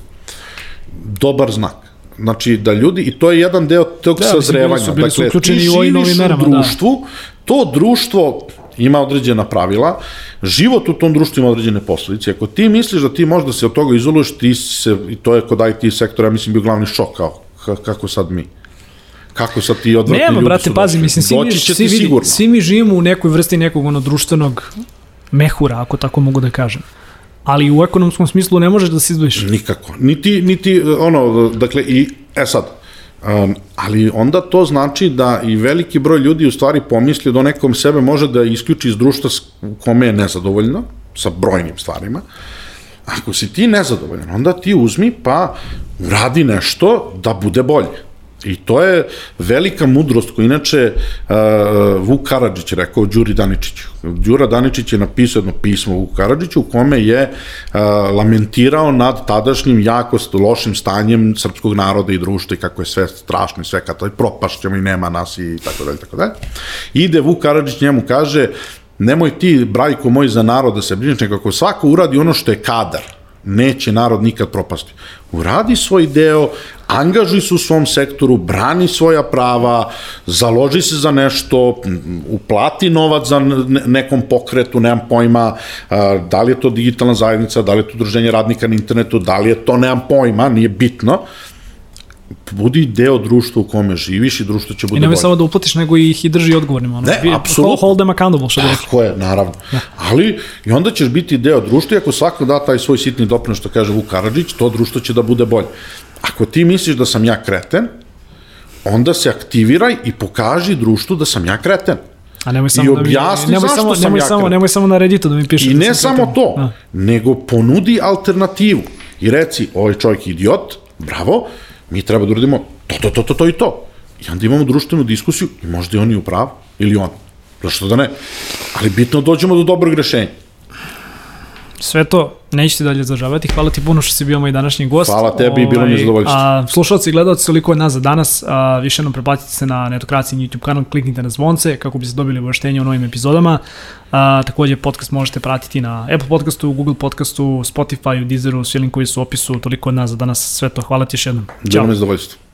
dobar znak. Znači, da ljudi, i to je jedan deo tog Da, sazrevanja. bili su- bili su dakle, uključeni ti živiš novim u da. društvu, to društvo ima određena pravila, život u tom društvu ima određene posledice. Ako ti misliš da ti možda se od toga izoluješ, ti se, i to je kod IT sektora, ja mislim, bio glavni šok, kao, ka- kako sad mi? Kako sad ti odvratni Nema, ljudi brate, su pazi, došli? mislim, svi, mi, svi, vidi, sigurno. svi mi živimo u nekoj vrsti nekog ono društvenog mehura, ako tako mogu da kažem. Ali u ekonomskom smislu ne možeš da se izdvojiš. Nikako. Niti, niti, ono, dakle, i, e sad, um, ali onda to znači da i veliki broj ljudi u stvari pomisli da nekom sebe može da isključi iz društva u kome je nezadovoljno, sa brojnim stvarima. Ako si ti nezadovoljan, onda ti uzmi pa uradi nešto da bude bolje. I to je velika mudrost koju inače uh, Vuk Karadžić rekao Đuri Daničiću. Đura Daničić je napisao jedno pismo Vuk Karadžiću u kome je uh, lamentirao nad tadašnjim jako lošim stanjem srpskog naroda i društva i kako je sve strašno i sve kako je propašćemo i nema nas i tako dalje, tako dalje. Ide Vuk Karadžić njemu kaže nemoj ti, brajko moj, za narod da se brineš, nego ako svako uradi ono što je kadar, neće narod nikad propasti. Uradi svoj deo, angažuj se u svom sektoru, brani svoja prava, založi se za nešto, uplati novac za ne- nekom pokretu, nemam pojma, da li je to digitalna zajednica, da li je to udruženje radnika na internetu, da li je to, nemam pojma, nije bitno, budi deo društva u kome živiš i društvo će bude I nemoj bolje. samo da uplatiš, nego ih i drži odgovornima. Ono. Ne, Bi- apsolutno. Hold them accountable, što bi rekli. Tako je, naravno. Ali, i onda ćeš biti deo društva i ako svako da taj svoj sitni doprinos, što kaže Vuk Karadžić, to društvo će da bude bolje. Ako ti misliš da sam ja kreten, onda se aktiviraj i pokaži društvu da sam ja kreten. A nemoj samo I da mi, objasni nemoj zašto samo, sam nemoj ja samo, kreten. nemoj samo na Redditu da mi piše. I da ne sam samo kreten. to, Da. nego ponudi alternativu. I reci, ovaj čovjek je idiot, bravo, mi treba da uradimo to, to, to, to, to i to. I onda imamo društvenu diskusiju i možda i u pravu, ili on. Zašto da ne? Ali bitno da dođemo do dobrog rešenja. Sve to nećete dalje zadržavati. Hvala ti puno što si bio moj današnji gost. Hvala tebi i bilo mi je zadovoljstvo. A, slušalci i gledalci, toliko je nas za danas. A, više nam preplatite se na Netokraciji YouTube kanal, kliknite na zvonce kako biste dobili obaveštenje o novim epizodama. A, takođe, podcast možete pratiti na Apple podcastu, Google podcastu, Spotify, Deezeru, svi linkovi su u opisu. Toliko je od nas za danas. Sve to. Hvala ti još jednom. Bilo mi je zadovoljstvo.